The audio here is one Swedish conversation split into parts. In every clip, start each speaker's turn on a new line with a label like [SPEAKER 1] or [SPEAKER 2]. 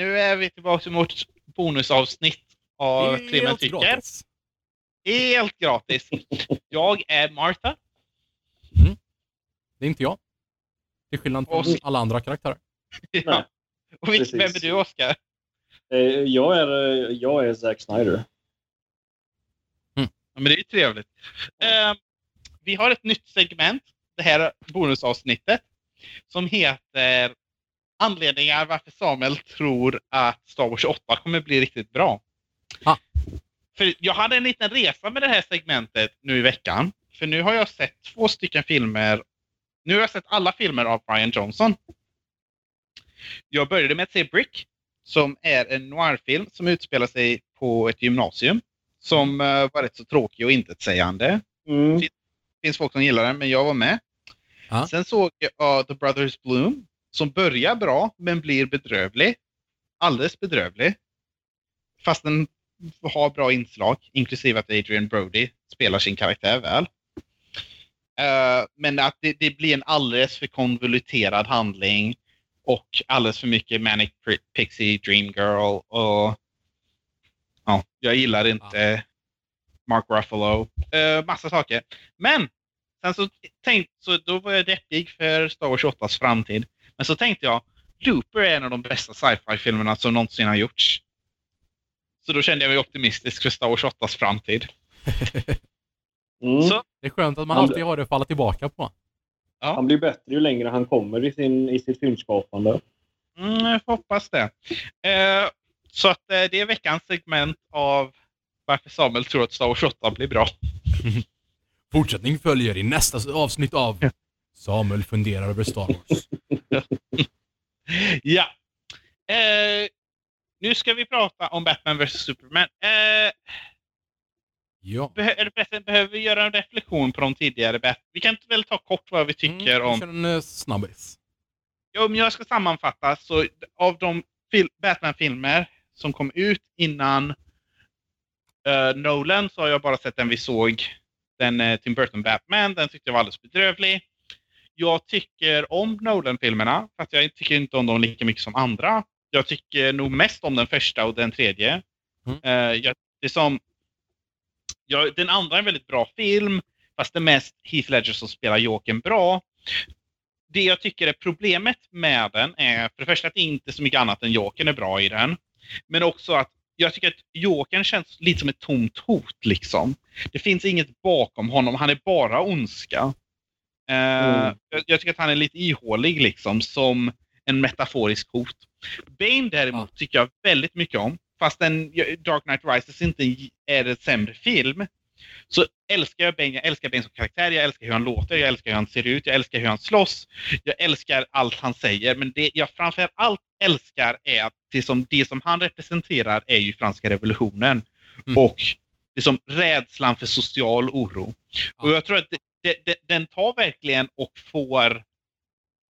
[SPEAKER 1] nu är vi tillbaka mot bonusavsnitt av Klimmen tycker.
[SPEAKER 2] gratis.
[SPEAKER 1] Helt gratis. Jag är Martha.
[SPEAKER 2] Det är inte jag. Till skillnad från
[SPEAKER 1] Och-
[SPEAKER 2] alla andra karaktärer.
[SPEAKER 1] Ja. Och vilk-
[SPEAKER 3] precis.
[SPEAKER 1] vem är du, Oskar?
[SPEAKER 3] Eh, Jag är, eh, jag är Zack Snyder.
[SPEAKER 1] Ja, men det är ju trevligt. Eh, vi har ett nytt segment, det här bonusavsnittet, som heter Anledningar varför Samuel tror att Star Wars 8 kommer bli riktigt bra.
[SPEAKER 2] Ha.
[SPEAKER 1] För jag hade en liten resa med det här segmentet nu i veckan. För nu har jag sett två stycken filmer. Nu har jag sett alla filmer av Brian Johnson. Jag började med att se Brick, som är en noirfilm som utspelar sig på ett gymnasium. Som eh, var rätt så tråkig och intetsägande.
[SPEAKER 3] Mm.
[SPEAKER 1] Det finns folk som gillar den, men jag var med.
[SPEAKER 2] Ja.
[SPEAKER 1] Sen såg jag uh, The Brothers Bloom, som börjar bra, men blir bedrövlig. Alldeles bedrövlig. Fast den har bra inslag, inklusive att Adrian Brody spelar sin karaktär väl. Eh, men att det, det blir en alldeles för konvoluterad handling och alldeles för mycket Manic Pixie Dream Girl och ja, jag gillar inte Mark Ruffalo. Uh, massa saker. Men sen så tänkte så då var jag deppig för Star Wars 28s framtid. Men så tänkte jag Looper är en av de bästa sci-fi filmerna som någonsin har gjorts. Så då kände jag mig optimistisk för Star Wars 8s framtid.
[SPEAKER 3] Mm.
[SPEAKER 1] Så-
[SPEAKER 2] Det är skönt att man alltid har det att falla tillbaka på.
[SPEAKER 3] Han blir bättre ju längre han kommer i, sin, i sitt filmskapande.
[SPEAKER 1] Mm, jag får hoppas det. Eh, så att eh, det är veckans segment av varför Samuel tror att Star Wars 8 blir bra.
[SPEAKER 2] Fortsättning följer i nästa avsnitt av Samuel funderar över Star Wars.
[SPEAKER 1] Ja. Eh, nu ska vi prata om Batman vs Superman. Eh,
[SPEAKER 2] Ja.
[SPEAKER 1] Behö- behöver vi göra en reflektion på de tidigare Bat- Vi kan väl ta kort vad vi tycker
[SPEAKER 2] Mm,
[SPEAKER 1] om...
[SPEAKER 2] en eh, snabbis.
[SPEAKER 1] Ja, Om jag ska sammanfatta så av de fil- Batman-filmer som kom ut innan eh, Nolan så har jag bara sett den vi såg. Den eh, Tim Burton Batman. Den tyckte jag var alldeles bedrövlig. Jag tycker om Nolan-filmerna för att jag tycker inte om dem lika mycket som andra. Jag tycker nog mest om den första och den tredje.
[SPEAKER 2] Mm.
[SPEAKER 1] Eh, jag, det är som, ja, den andra är en väldigt bra film, fast det är mest Heath Ledger som spelar Jokern bra. Det jag tycker är problemet med den är för det första att det inte är så mycket annat än Jokern är bra i den. Men också att jag tycker att Jokern känns lite som ett tomt hot. liksom. Det finns inget bakom honom, han är bara ondska. Eh,
[SPEAKER 3] Mm.
[SPEAKER 1] jag, jag tycker att han är lite ihålig liksom, som en metaforisk hot. Bane däremot tycker jag väldigt mycket om. Fast den, Dark Knight Rises inte är en sämre film. Så älskar jag Bane, jag älskar Bane som karaktär, jag älskar hur han låter, jag älskar hur han ser ut, jag älskar hur han slåss. Jag älskar allt han säger, men det jag framför allt älskar är att det som, det som han representerar är ju franska revolutionen.
[SPEAKER 2] Mm.
[SPEAKER 1] Och det som rädslan för social oro.
[SPEAKER 2] Ja.
[SPEAKER 1] Och jag tror att det, det, det, den tar verkligen och får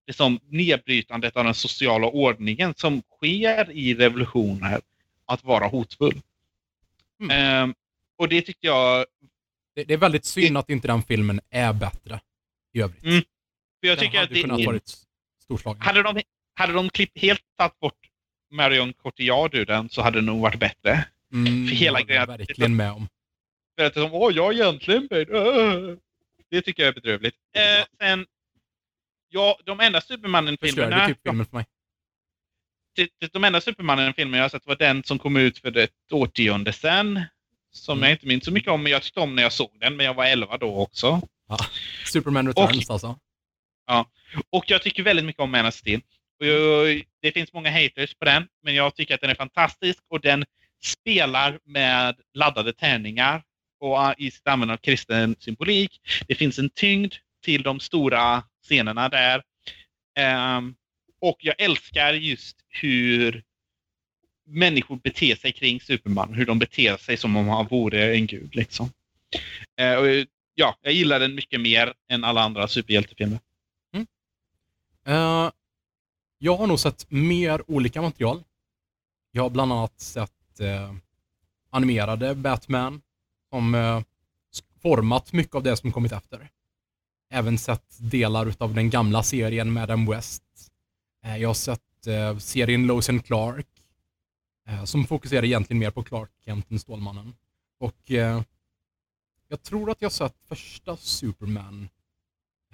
[SPEAKER 1] det som nedbrytandet av den sociala ordningen som sker i revolutioner att vara hotfull.
[SPEAKER 2] Mm.
[SPEAKER 1] Ehm, och det tycker jag,
[SPEAKER 2] Det, det är väldigt synd att inte den filmen är bättre i övrigt.
[SPEAKER 1] Mm. för jag
[SPEAKER 2] Den
[SPEAKER 1] tycker att
[SPEAKER 2] hade kunnat
[SPEAKER 1] det,
[SPEAKER 2] varit storslagen.
[SPEAKER 1] hade de, hade de klippt helt tagit bort Marion Cotillard ur den så hade det nog varit bättre.
[SPEAKER 2] Mm,
[SPEAKER 1] för hela
[SPEAKER 2] jag
[SPEAKER 1] grejen att-
[SPEAKER 2] verkligen med om.
[SPEAKER 1] För att det är som, åh, jag är egentligen Bane. Det tycker jag är bedrövligt. Eh, sen, ja, de enda Supermannen-filmerna
[SPEAKER 2] typ filmen för mig.
[SPEAKER 1] det- de enda Supermannen-filmer jag har sett var den som kom ut för ett årtionde sedan. Som
[SPEAKER 2] Mm.
[SPEAKER 1] jag inte minns så mycket om, men jag tyckte om när jag såg den. Men jag var 11 då också.
[SPEAKER 2] Superman Returns alltså.
[SPEAKER 1] Och jag tycker väldigt mycket om Man of Steel. Och jag, det finns många haters på den, men jag tycker att den är fantastisk och den spelar med laddade tärningar och i sitt användande av kristen symbolik. Det finns en tyngd till de stora scenerna där. Um, och jag älskar just hur människor beter sig kring Superman. Hur de beter sig som om han vore en gud. Liksom. Uh, och, ja, jag gillar den mycket mer än alla andra superhjältefilmer. Mm.
[SPEAKER 2] Eh, jag har nog sett mer olika material. Jag har bland annat sett uh, animerade Batman som eh, format mycket av det som kommit efter. Även sett delar utav den gamla serien med Adam West. Eh, jag har sett eh, serien Lois and Clark Eh, som fokuserar egentligen mer på Clark Kent än Stålmannen. Och eh, jag tror att jag sett första Superman,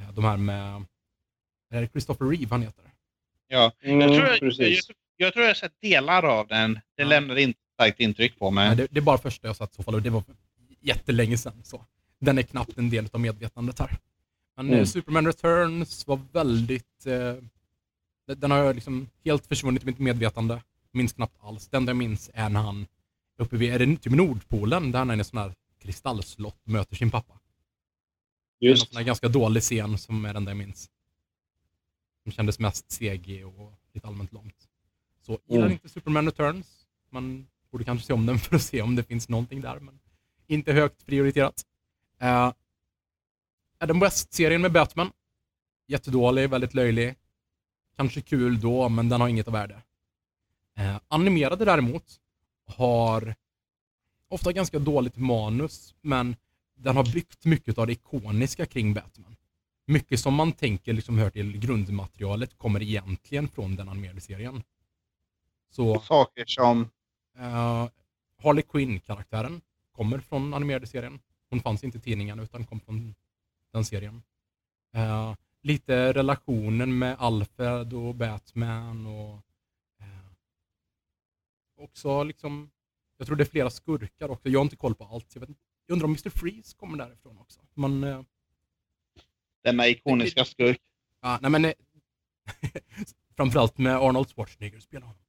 [SPEAKER 2] eh, de här med, är det Christopher Reeve han heter?
[SPEAKER 1] Ja.
[SPEAKER 3] Mm,
[SPEAKER 1] Jag, tror, jag, jag, jag tror jag har sett delar av den. Det
[SPEAKER 2] Ja.
[SPEAKER 1] lämnade inte starkt intryck på mig.
[SPEAKER 2] Nej, det, det är bara första jag sett i så fall och det var jättelänge sedan. Så. Den är knappt en del av medvetandet här. Men
[SPEAKER 3] Mm.
[SPEAKER 2] Superman Returns var väldigt... Eh, den- har liksom helt försvunnit i mitt medvetande. Minns knappt alls. Det enda jag minns är när han uppe vid, är det typ Nordpolen, där han är i en sån här kristallslott och möter sin pappa. Det är en
[SPEAKER 3] Just.
[SPEAKER 2] här ganska dålig scen som är den där jag minns. Som kändes mest seg och lite allmänt långt. Så gillar
[SPEAKER 3] Mm.
[SPEAKER 2] inte Superman Returns. Man borde kanske se om den för att se om det finns någonting där, men inte högt prioriterat. Uh, Adam West-serien med Batman. Jättedålig, väldigt löjlig. Kanske kul då, men den har inget av värde. Uh, animerade däremot har ofta ganska dåligt manus, men den har byggt mycket av det ikoniska kring Batman. Mycket som man tänker liksom hör till grundmaterialet kommer egentligen från den animerade serien. Så
[SPEAKER 1] Saker som...
[SPEAKER 2] eh, Harley Quinn-karaktären kommer från animerade serien. Hon fanns inte i tidningen utan kom från den serien. Eh, lite relationen med Alfred och Batman och eh, också liksom, jag tror det är flera skurkar också. Jag har inte koll på allt. Jag, vet, jag undrar om Mr. Freeze kommer därifrån också. Men, eh,
[SPEAKER 1] Denna ikoniska skurk.
[SPEAKER 2] Ja, nej men... eh, framförallt med Arnold Schwarzenegger spelar honom.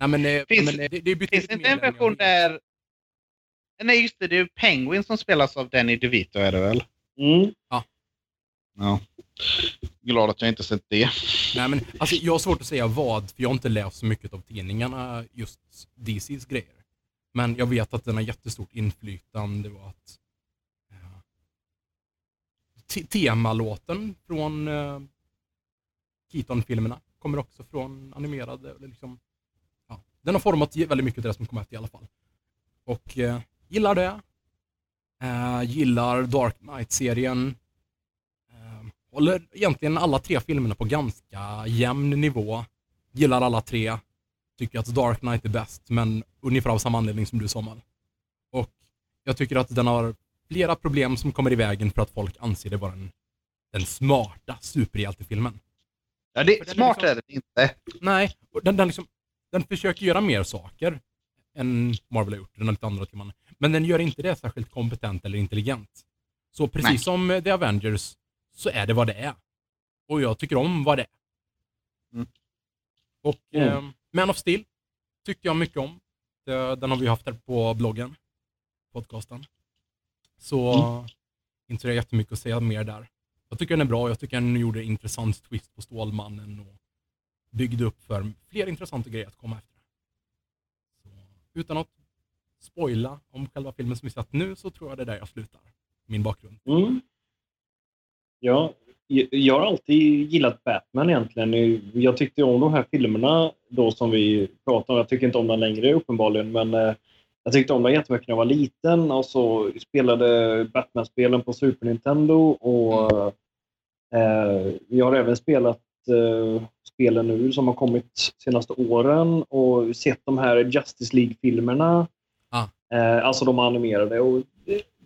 [SPEAKER 2] Nej men, eh,
[SPEAKER 1] Finns-
[SPEAKER 2] men eh, det, det
[SPEAKER 1] Finns inte en version där... Nej, just det. Det är ju Penguin som spelas av Danny DeVito, är det väl?
[SPEAKER 3] Mm.
[SPEAKER 1] Ja. Glad att jag inte sett det.
[SPEAKER 2] Nej men alltså jag har svårt att säga vad, för jag har inte läst så mycket av tidningarna, just DCs grejer. Men jag vet att den har jättestort inflytande och att eh, te- temalåten från eh, Keaton-filmerna kommer också från animerade. Eller liksom, ja, den har format väldigt mycket av det som kommer efter i alla fall. Och eh, gillar det. Eh, gillar Dark Knight-serien. Eh, håller egentligen alla tre filmerna på ganska jämn nivå. Gillar alla tre. Tycker att Dark Knight är bäst, men ungefär av samma anledning som du Samuel. Och jag tycker att den har flera problem som kommer i vägen för att folk anser det vara den, den smarta superhjältefilmen.
[SPEAKER 1] Ja, det,
[SPEAKER 2] den är
[SPEAKER 1] smart
[SPEAKER 2] liksom-
[SPEAKER 1] är det inte.
[SPEAKER 2] Nej, den, den, liksom, den försöker göra mer saker än Marvel har gjort. Den har lite andra teman. Men den gör inte det särskilt kompetent eller intelligent. Så precis
[SPEAKER 1] Nej.
[SPEAKER 2] som eh, The Avengers så är det vad det är. Och jag tycker om vad det är.
[SPEAKER 1] Mm.
[SPEAKER 2] Och
[SPEAKER 3] Mm.
[SPEAKER 2] eh, Man of Steel tyckte jag mycket om. Den har vi haft här på bloggen, podcasten. Så inte så jättemycket att säga mer där. Jag tycker den är bra. Jag tycker den gjorde en intressant twist på Stålmannen och byggde upp för fler intressanta grejer att komma efter. Så, utan att spoila om själva filmen som vi sett nu så tror jag det är där jag slutar. Min bakgrund.
[SPEAKER 3] Mm. Ja, jag har alltid gillat Batman egentligen. Jag tyckte om de här filmerna då som vi pratade om. Jag tycker inte om dem längre uppenbarligen, men eh, jag tyckte om dem jättemycket när jag var liten och så spelade Batman-spelen på Super Nintendo och eh, jag har även spelat eh, spelen nu som har kommit senaste åren och sett de här Justice League-filmerna.
[SPEAKER 2] Ah.
[SPEAKER 3] Eh, alltså de animerade. Och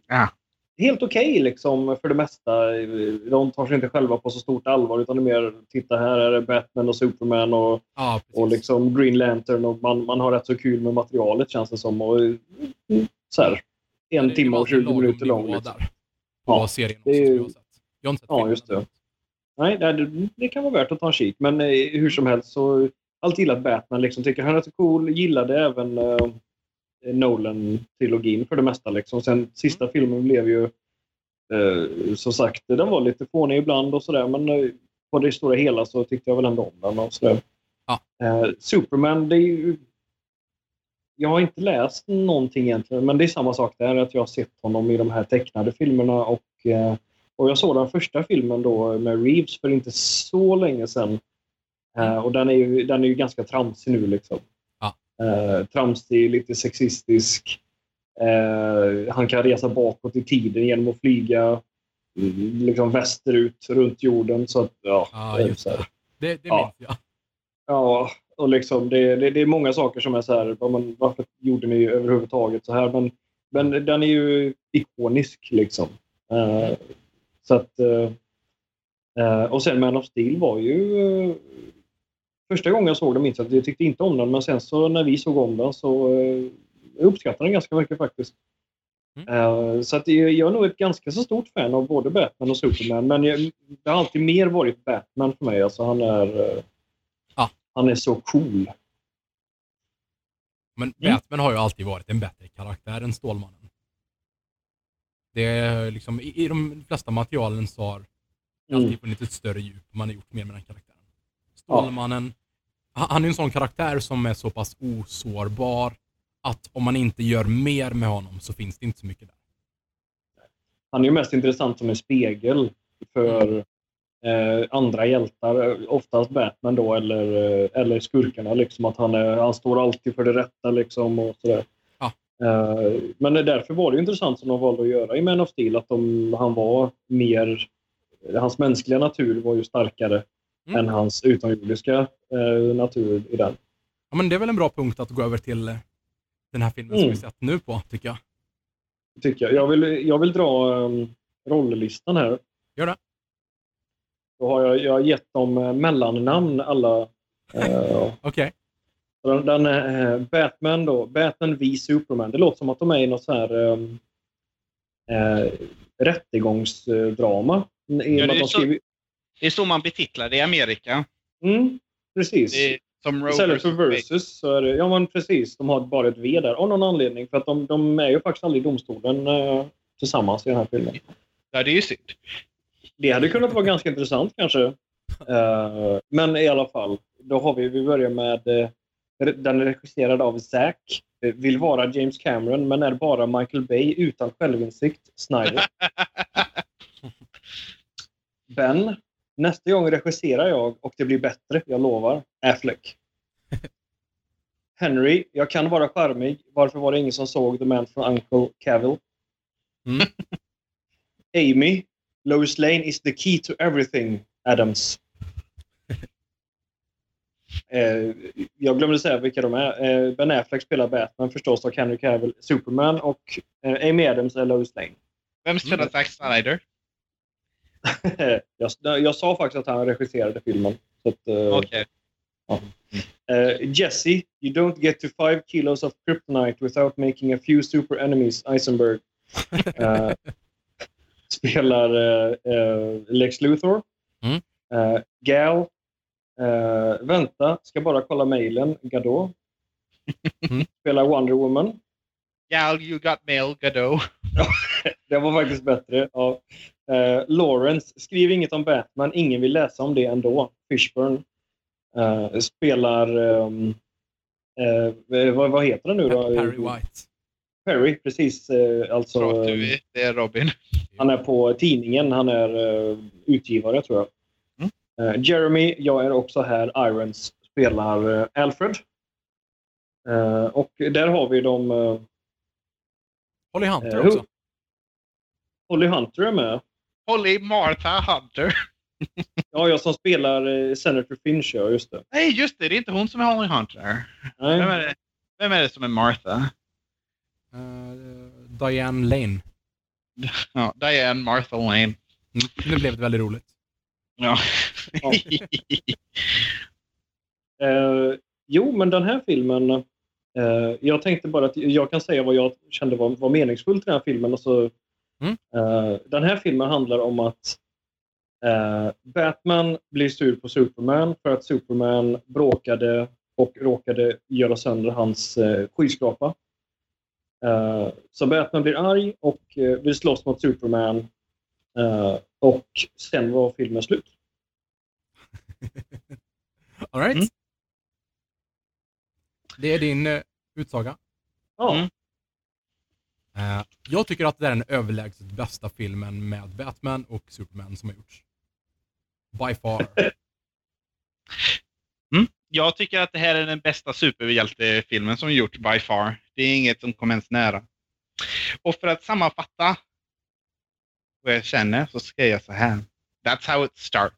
[SPEAKER 1] Ja.
[SPEAKER 3] helt okej liksom för det mesta. De tar sig inte själva på så stort allvar utan det är mer, titta här är det Batman och Superman och,
[SPEAKER 2] precis.
[SPEAKER 3] och liksom Green Lantern och man, man har rätt så kul med materialet känns det som. Och, mm, så här, en
[SPEAKER 2] Det-
[SPEAKER 3] timme och 20
[SPEAKER 2] lagom
[SPEAKER 3] minuter lång. Liksom.
[SPEAKER 2] Där.
[SPEAKER 3] Ja,
[SPEAKER 2] serien också,
[SPEAKER 3] det är
[SPEAKER 2] som
[SPEAKER 3] ju-
[SPEAKER 2] jag. Jag har inte sett
[SPEAKER 3] Ja,
[SPEAKER 2] filmen.
[SPEAKER 3] just det. Nej, det, det kan vara värt att ta en kik. Men eh, hur som helst så alltid gillat Batman. Liksom, tycker han är så cool. Gillade även eh, Nolan-trilogin för det mesta. Liksom. Sen sista filmen blev ju eh, som sagt, den var lite fånig ibland och sådär. Men eh, på det stora hela så tyckte jag väl ändå om den. Och sådär.
[SPEAKER 2] Ja.
[SPEAKER 3] Eh, Superman, det är ju... Jag har inte läst någonting egentligen, men det är samma sak där. Att jag har sett honom i de här tecknade filmerna och eh, och jag såg den första filmen då med Reeves för inte så länge sedan. Eh, och den är, ju, den är ju ganska tramsig nu. Liksom. Eh, tramsig, lite sexistisk. Eh, han kan resa bakåt i tiden genom att flyga mm, liksom västerut runt jorden. Så att, ja, är
[SPEAKER 2] just det. Det, det
[SPEAKER 3] Ja.
[SPEAKER 2] minns jag.
[SPEAKER 3] Ja, Och liksom det, det, det är många saker som är så här, man, varför gjorde ni överhuvudtaget så här? Men, men den är ju ikonisk liksom. Eh, så att... eh, eh, och sen Man of Steel var ju... eh, första gången jag såg den minns jag att jag tyckte inte om den, men sen så när vi såg om den så uh, jag uppskattade den ganska mycket faktiskt. Eh, så att jag, är nog ett ganska så stort fan av både Batman och Superman, men jag, det har alltid mer varit Batman för mig. Alltså han är... eh,
[SPEAKER 2] Ja.
[SPEAKER 3] Han är så cool.
[SPEAKER 2] Men
[SPEAKER 3] Mm.
[SPEAKER 2] Batman har ju alltid varit en bättre karaktär än Stålmannen. Det är liksom, i, de flesta materialen så har det
[SPEAKER 3] Mm.
[SPEAKER 2] alltid funnits ett större djup. Man har gjort mer med den karaktären. Stålmannen, han, är en sån karaktär som är så pass osårbar att om man inte gör mer med honom så finns det inte så mycket där.
[SPEAKER 3] Han är ju mest intressant som en spegel för eh, andra hjältar. eh, Oftast Batman då, eller, eh, eller skurkarna. Liksom, att han, är, han står alltid för det rätta. Liksom, och sådär.
[SPEAKER 2] Ja.
[SPEAKER 3] Eh, men därför var det intressant som de valde att göra i Man of Steel. Att de, han var mer... Hans mänskliga natur var ju starkare
[SPEAKER 2] Mm.
[SPEAKER 3] än hans utomjordiska eh, natur i den.
[SPEAKER 2] Ja, men det är väl en bra punkt att gå över till eh, den här filmen som
[SPEAKER 3] Mm.
[SPEAKER 2] vi sett nu på, tycker jag.
[SPEAKER 3] Tycker jag. Jag, vill, jag vill dra um, rolllistan här.
[SPEAKER 2] Gör det.
[SPEAKER 3] Då har jag, jag har gett dem eh, mellannamn alla. Eh,
[SPEAKER 2] Okej.
[SPEAKER 3] den, den, eh, Batman då, Batman v Superman. Det låter som att de är i något så här um, eh, rättegångsdrama. Med
[SPEAKER 1] det är så-
[SPEAKER 3] skriver-
[SPEAKER 1] Det är så man betitlar det i Amerika.
[SPEAKER 3] Mm, precis.
[SPEAKER 1] Det som
[SPEAKER 3] Istället för
[SPEAKER 1] versus
[SPEAKER 3] så är det, ja men precis, de har bara ett V där av någon anledning. För att de, de är ju faktiskt aldrig i domstolen eh, tillsammans i den här filmen.
[SPEAKER 1] Ja, det är ju synd.
[SPEAKER 3] Det hade kunnat vara ganska intressant kanske. Eh, men i alla fall, då har vi, vi börjar med eh, den är regisserad av Zack. Eh, Vill vara James Cameron men är bara Michael Bay utan självinsikt. Snyder. Ben. Nästa gång regisserar jag och det blir bättre, jag lovar. Affleck. Henry. Jag kan vara charmig. Varför var det ingen som såg The Man from Uncle Cavill?
[SPEAKER 2] Mm.
[SPEAKER 3] Amy. Lois Lane is the key to everything, Adams. Eh, jag glömde säga vilka de är. Eh, ben Affleck spelar Batman förstås och Henry Cavill Superman och eh, Amy Adams är Lois Lane.
[SPEAKER 1] Vem spelar
[SPEAKER 2] Mm.
[SPEAKER 1] Zack Snyder?
[SPEAKER 3] jag, jag sa faktiskt att han regisserade filmen. Eh,
[SPEAKER 1] Okej.
[SPEAKER 3] eh, Jesse, you don't get to five kilos of kryptonite without making a few super enemies, Eisenberg. Eh, spelar eh, Lex Luthor.
[SPEAKER 2] Mm.
[SPEAKER 3] Gal. Vänta, ska bara kolla mejlen. Gadot.
[SPEAKER 2] Mm.
[SPEAKER 3] Spelar Wonder Woman.
[SPEAKER 1] Gal, you got mail, Godot.
[SPEAKER 3] Det var faktiskt bättre. Ja. Eh, Lawrence, skriv inget om Batman. Ingen vill läsa om det ändå. Fishburne. Eh, spelar... ehm, eh, vad, vad heter det nu då?
[SPEAKER 2] Harry White.
[SPEAKER 3] Perry, precis. Alltså,
[SPEAKER 1] Tror du det är Robin.
[SPEAKER 3] han är på tidningen. Han är utgivare, tror jag. Eh, Jeremy, jag är också här. Irons spelar Alfred. Och där har vi de... Uh,
[SPEAKER 2] Holly Hunter också.
[SPEAKER 3] Holly Hunter är med.
[SPEAKER 1] Holly Martha Hunter.
[SPEAKER 3] Ja, jag som spelar eh, Senator Finch, ja, just det.
[SPEAKER 1] Nej, just det. Det är inte hon som är Holly Hunter.
[SPEAKER 3] Nej.
[SPEAKER 1] Vem är det, Vem är, det som är Martha?
[SPEAKER 2] Eh, Diane Lane.
[SPEAKER 1] Ja, Diane Martha Lane.
[SPEAKER 2] Mm, Nu blev det väldigt roligt.
[SPEAKER 1] Ja.
[SPEAKER 3] Ja. Eh, jo, men den här filmen... Eh, jag tänkte bara att jag kan säga vad jag kände var, var meningsfullt i den här filmen. Och så,
[SPEAKER 2] Mm.
[SPEAKER 3] eh, den här filmen handlar om att eh, Batman blir sur på Superman för att Superman bråkade och råkade göra sönder hans eh, skyskrapa. Eh, så Batman blir arg och eh, vill slåss mot Superman. Och sen var filmen slut.
[SPEAKER 2] All right.
[SPEAKER 1] Mm.
[SPEAKER 2] Det är din uh, utsaga.
[SPEAKER 3] Ja.
[SPEAKER 1] Mm.
[SPEAKER 2] Eh, jag tycker att det är den överlägset bästa filmen med Batman och Superman som har gjorts. By far. Mm.
[SPEAKER 1] Jag tycker att det här är den bästa superhjältefilmen som gjorts by far. Det är inget som kommer ens nära. Och för att sammanfatta vad jag känner så ska jag så här. That's how it starts.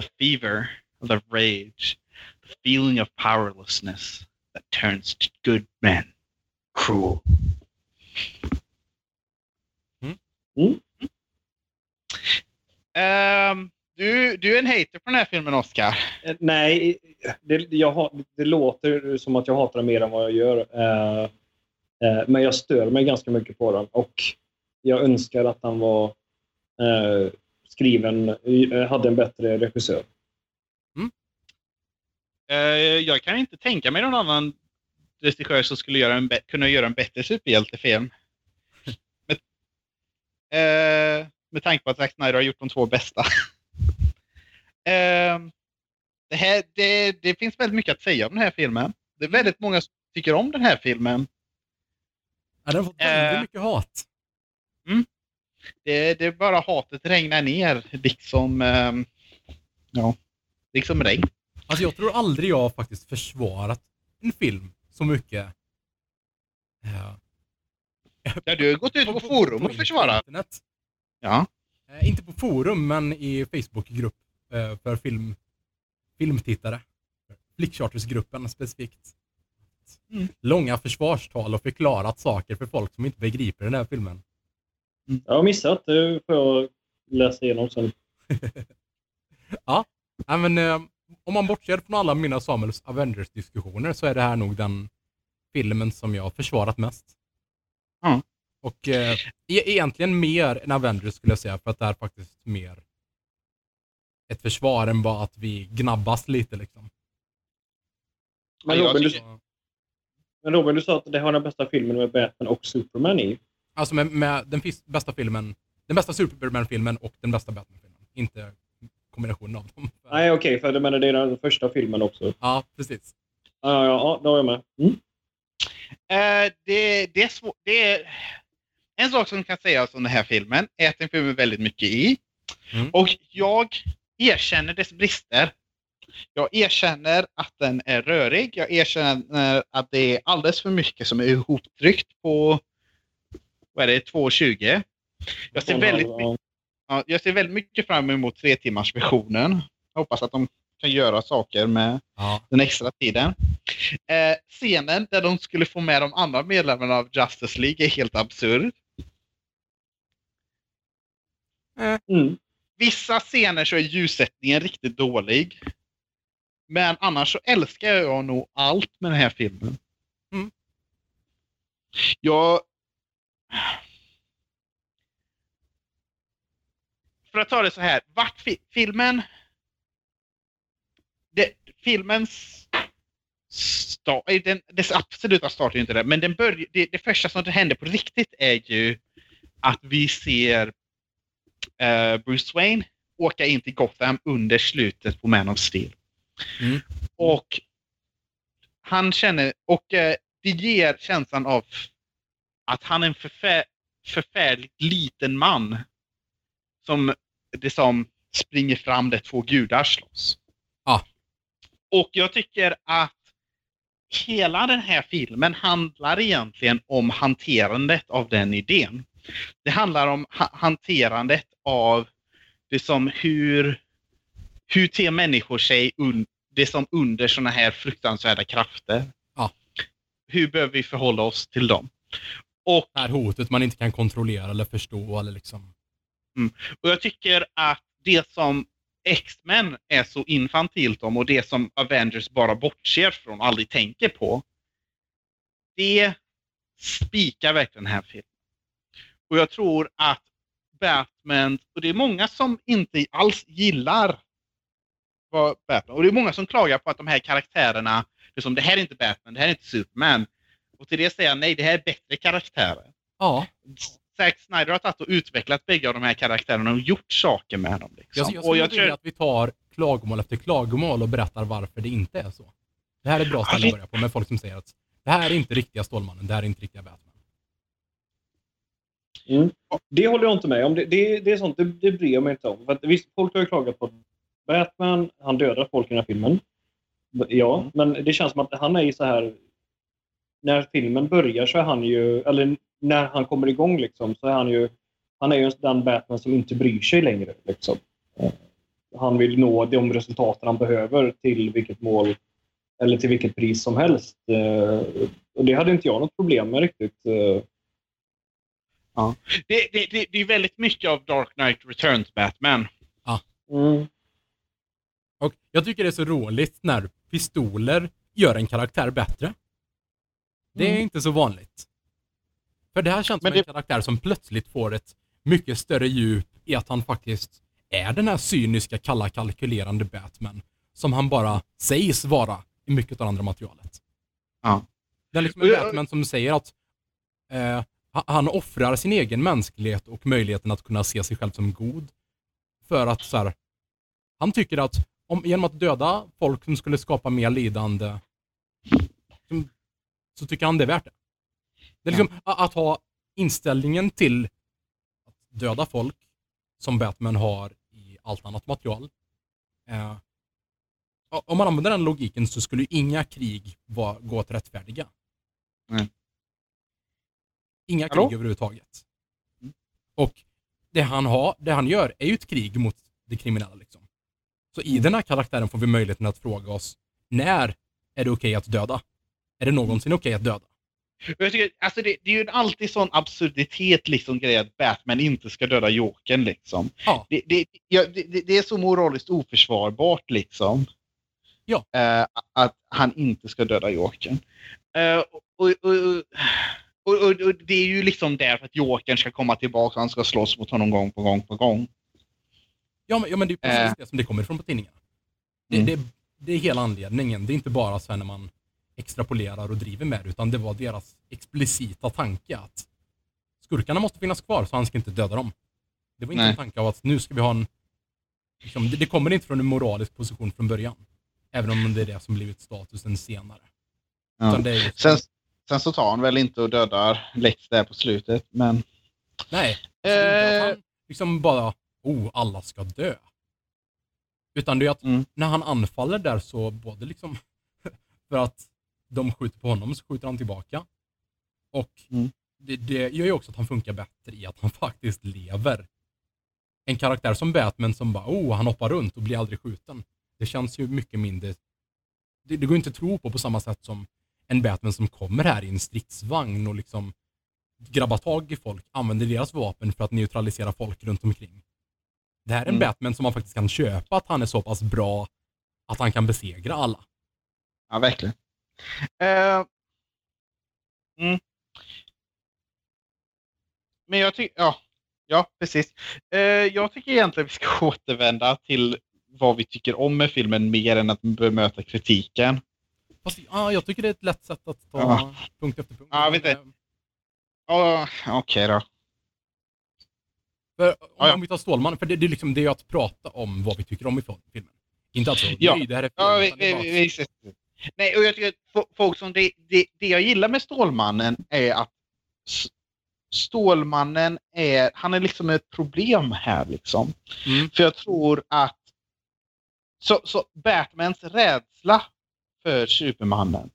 [SPEAKER 1] The fever, the rage, the feeling of powerlessness that turns to good men cruel.
[SPEAKER 2] Mm.
[SPEAKER 3] Mm.
[SPEAKER 1] Ehm, du, du är en hater på den här filmen, Oscar.
[SPEAKER 3] Eh, Nej, det, jag, det låter som att jag hatar den mer än vad jag gör. Eh, men jag stör mig ganska mycket på den. Och jag önskar att han var skriven, hade en bättre regissör.
[SPEAKER 1] Eh, jag kan inte tänka mig någon annan regissör som skulle göra en kunna göra en bättre superhjältefilm. med, eh, med tanke på att Zack Snyder har gjort de två bästa. eh, det, här, det, det finns väldigt mycket att säga om den här filmen. Det är väldigt många som tycker om den här filmen.
[SPEAKER 2] Ja, den har fått väldigt
[SPEAKER 1] Eh.
[SPEAKER 2] mycket hat.
[SPEAKER 1] Det, det är bara hatet regnar ner, liksom, ehm, ja, liksom regn.
[SPEAKER 2] Alltså jag tror aldrig jag har faktiskt försvarat en film så mycket. Ja.
[SPEAKER 1] Ja, du har gått ut på forum och försvarat. Ja.
[SPEAKER 2] Eh, inte på forum, men i Facebookgrupp eh, för film, filmtittare. Flickchartersgruppen specifikt.
[SPEAKER 1] Mm.
[SPEAKER 2] Långa försvarstal och förklarat saker för folk som inte begriper den här filmen.
[SPEAKER 3] Jag har missat, det får jag läsa igenom sen.
[SPEAKER 2] Ja, men, eh, om man bortser från alla mina Samuels Avengers-diskussioner så är det här nog den filmen som jag har försvarat mest.
[SPEAKER 1] Ja.
[SPEAKER 2] Och eh, e- egentligen mer än Avengers skulle jag säga, för att det är faktiskt mer ett försvar än bara att vi gnabbas lite liksom.
[SPEAKER 3] Men Robin, du, men Robin, du sa att det här var den bästa filmen med Batman och Superman i.
[SPEAKER 2] Alltså med, med den bästa filmen, den bästa Superman-filmen och den bästa Batman-filmen. Inte kombinationen av dem.
[SPEAKER 3] Nej, okej, för jag menar, det är den första filmen också.
[SPEAKER 2] Ja, precis.
[SPEAKER 3] Ja, ja, ja då är jag med. Mm.
[SPEAKER 1] Eh, det, det, är svår, det är En sak som kan sägas om den här filmen är att den filmen väldigt mycket i.
[SPEAKER 2] Mm.
[SPEAKER 1] Och jag erkänner dess brister. Jag erkänner att den är rörig. Jag erkänner att det är alldeles för mycket som är ihoptryckt på vad är det, 2.20. Jag ser, väldigt,
[SPEAKER 3] Ja,
[SPEAKER 1] ja, jag ser väldigt mycket fram emot tre timmars versionen. Jag hoppas att de kan göra saker med
[SPEAKER 2] Ja.
[SPEAKER 1] den extra tiden. Eh, scenen där de skulle få med de andra medlemmarna av Justice League är helt absurd.
[SPEAKER 3] Mm.
[SPEAKER 1] Vissa scener så är ljussättningen riktigt dålig. Men annars så älskar jag nog allt med den här filmen.
[SPEAKER 2] Mm.
[SPEAKER 1] Jag... För att ta det så här. Vart fi filmen... Det, filmens start, den, dess absoluta start är inte det, men den börj, det, det första som händer på riktigt är ju att vi ser eh, Bruce Wayne åka in till Gotham under slutet på Man of Steel.
[SPEAKER 2] Mm.
[SPEAKER 1] Och han känner, och eh, det ger känslan av att han är en förfär, förfärligt liten man. Som det som springer fram där två gudar slåss.
[SPEAKER 2] Ja.
[SPEAKER 1] Och jag tycker att hela den här filmen handlar egentligen om hanterandet av den idén. Det handlar om ha hanterandet av det som hur, hur ter människor sig un, det som under sådana här fruktansvärda krafter.
[SPEAKER 2] Ja.
[SPEAKER 1] Hur behöver vi förhålla oss till dem? Och,
[SPEAKER 2] Det här hotet man inte kan kontrollera eller förstå eller liksom.
[SPEAKER 1] Och jag tycker att det som X-Men är så infantilt om och det som Avengers bara bortser från och aldrig tänker på. Det spikar verkligen den här filmen. Och jag tror att Batman, och det är många som inte alls gillar Batman, och det är många som klagar på att de här karaktärerna, liksom, det här är inte Batman, det här är inte Superman. Och till det säger jag nej, det här är bättre karaktärer.
[SPEAKER 2] Ja,
[SPEAKER 1] Zack Snyder har tagit och utvecklat bägge av de här karaktärerna och gjort saker med dem. Liksom.
[SPEAKER 2] jag, jag
[SPEAKER 1] och jag tror,
[SPEAKER 2] att vi tar klagomål efter klagomål och berättar varför det inte är så. Det här är ett bra ställe att börja på med folk som säger att det här är inte riktiga Stålmannen, det här är inte riktiga Batman.
[SPEAKER 3] Mm. Det håller jag inte med om. Det, det, det är sånt, det, det bryr jag mig inte om. För att, visst, folk har ju klagat på Batman, han dödar folk i den här filmen. Ja,
[SPEAKER 1] Mm.
[SPEAKER 3] men det känns som att han är ju så här... När filmen börjar så är han ju, eller när han kommer igång liksom, så är han ju, han är ju den Batman som inte bryr sig längre. Liksom. Eh, Han vill nå de resultaten han behöver till vilket mål Eller till vilket pris som helst. Eh, och det hade inte jag något problem med riktigt. Eh.
[SPEAKER 1] Det, det, det, det är väldigt mycket av Dark Knight Returns Batman.
[SPEAKER 3] Mm.
[SPEAKER 2] Och jag tycker det är så roligt när pistoler gör en karaktär bättre. Det är
[SPEAKER 3] Mm.
[SPEAKER 2] inte så vanligt. För det här känns
[SPEAKER 1] Men
[SPEAKER 2] som en
[SPEAKER 1] det-
[SPEAKER 2] karaktär som plötsligt får ett mycket större djup i att han faktiskt är den här cyniska, kalla, kalkylerande Batman som han bara sägs vara i mycket av det andra materialet.
[SPEAKER 1] Ja.
[SPEAKER 2] Det är liksom en
[SPEAKER 1] jag-
[SPEAKER 2] Batman som säger att eh, ha- han offrar sin egen mänsklighet och möjligheten att kunna se sig själv som god. För att så här, han tycker att om, genom att döda folk som skulle skapa mer lidande så tycker han det är värt det. Det är liksom a- att ha inställningen till att döda folk som Batman har i allt annat material. Eh, om man använder den logiken så skulle inga krig vara, gå att rättfärdiga.
[SPEAKER 1] Nej.
[SPEAKER 2] Inga
[SPEAKER 1] Hallå?
[SPEAKER 2] krig överhuvudtaget. Och det han, har, det han gör är ju ett krig mot det kriminella. Liksom. Så i den här karaktären får vi möjligheten att fråga oss, när är det okej att döda? Är det någonsin okej att döda?
[SPEAKER 1] Jag tycker, alltså det, det är ju alltid sån absurditet liksom grej att Batman inte ska döda Jokern liksom.
[SPEAKER 2] Ja.
[SPEAKER 1] Det, det, ja, det, är så moraliskt oförsvarbart liksom.
[SPEAKER 2] Ja.
[SPEAKER 1] Eh, att han inte ska döda Jokern. Eh, och, och, och, och det är ju liksom därför att Jokern ska komma tillbaka och han ska slåss mot honom gång på gång på gång.
[SPEAKER 2] Ja, men, ja, men det är precis
[SPEAKER 1] Eh.
[SPEAKER 2] det som det kommer ifrån på tidningarna. Det,
[SPEAKER 1] Mm.
[SPEAKER 2] det, det är hela anledningen. Det är inte bara så här när man extrapolerar och driver med det, utan det var deras explicita tanke att skurkarna måste finnas kvar så han ska inte döda dem. Det var inte
[SPEAKER 1] Nej.
[SPEAKER 2] en tanke av att nu ska vi ha en... Liksom, det, det kommer inte från en moralisk position från början. Även om det är det som blivit statusen senare.
[SPEAKER 1] Ja.
[SPEAKER 2] Just,
[SPEAKER 1] Sen, sen så tar han väl inte och dödar Lex där på slutet, men...
[SPEAKER 2] Nej,
[SPEAKER 1] Eh.
[SPEAKER 2] han liksom bara, oh, alla ska dö. Utan det är att
[SPEAKER 1] Mm.
[SPEAKER 2] när han anfaller där så både liksom för att de skjuter på honom så skjuter han tillbaka. Och
[SPEAKER 1] Mm.
[SPEAKER 2] det, det gör ju också att han funkar bättre i att han faktiskt lever. En karaktär som Batman som bara, oh, han hoppar runt och blir aldrig skjuten. Det känns ju mycket mindre, det, det går inte att tro på på samma sätt som en Batman som kommer här i en stridsvagn och liksom grabbar tag i folk, använder deras vapen för att neutralisera folk runt omkring. Det här är en
[SPEAKER 1] Mm.
[SPEAKER 2] Batman som man faktiskt kan köpa att han är så pass bra att han kan besegra alla.
[SPEAKER 1] Ja, verkligen. Eh, mm. Men jag tycker, ja, ja precis. Eh, jag tycker egentligen vi ska återvända till vad vi tycker om med filmen mer än att bemöta kritiken.
[SPEAKER 2] Fast ja, jag tycker det är ett lätt sätt att ta
[SPEAKER 1] Ja.
[SPEAKER 2] punkt efter punkt.
[SPEAKER 1] Ja, vet inte. Ja, Okej då.
[SPEAKER 2] För om,
[SPEAKER 1] Ja, ja.
[SPEAKER 2] om vi tar Stålman, för det, det är liksom det att prata om vad vi tycker om i filmen. Inte alltså,
[SPEAKER 1] Ja.
[SPEAKER 2] nej, det här är fel.
[SPEAKER 1] Ja, vi, vi, vi, Nej, och jag tycker att fo- folk som det, det, det jag gillar med Stålmannen är att Stålmannen är, han är liksom ett problem här liksom.
[SPEAKER 2] Mm.
[SPEAKER 1] För jag tror att så, så Batmans rädsla för Supermannen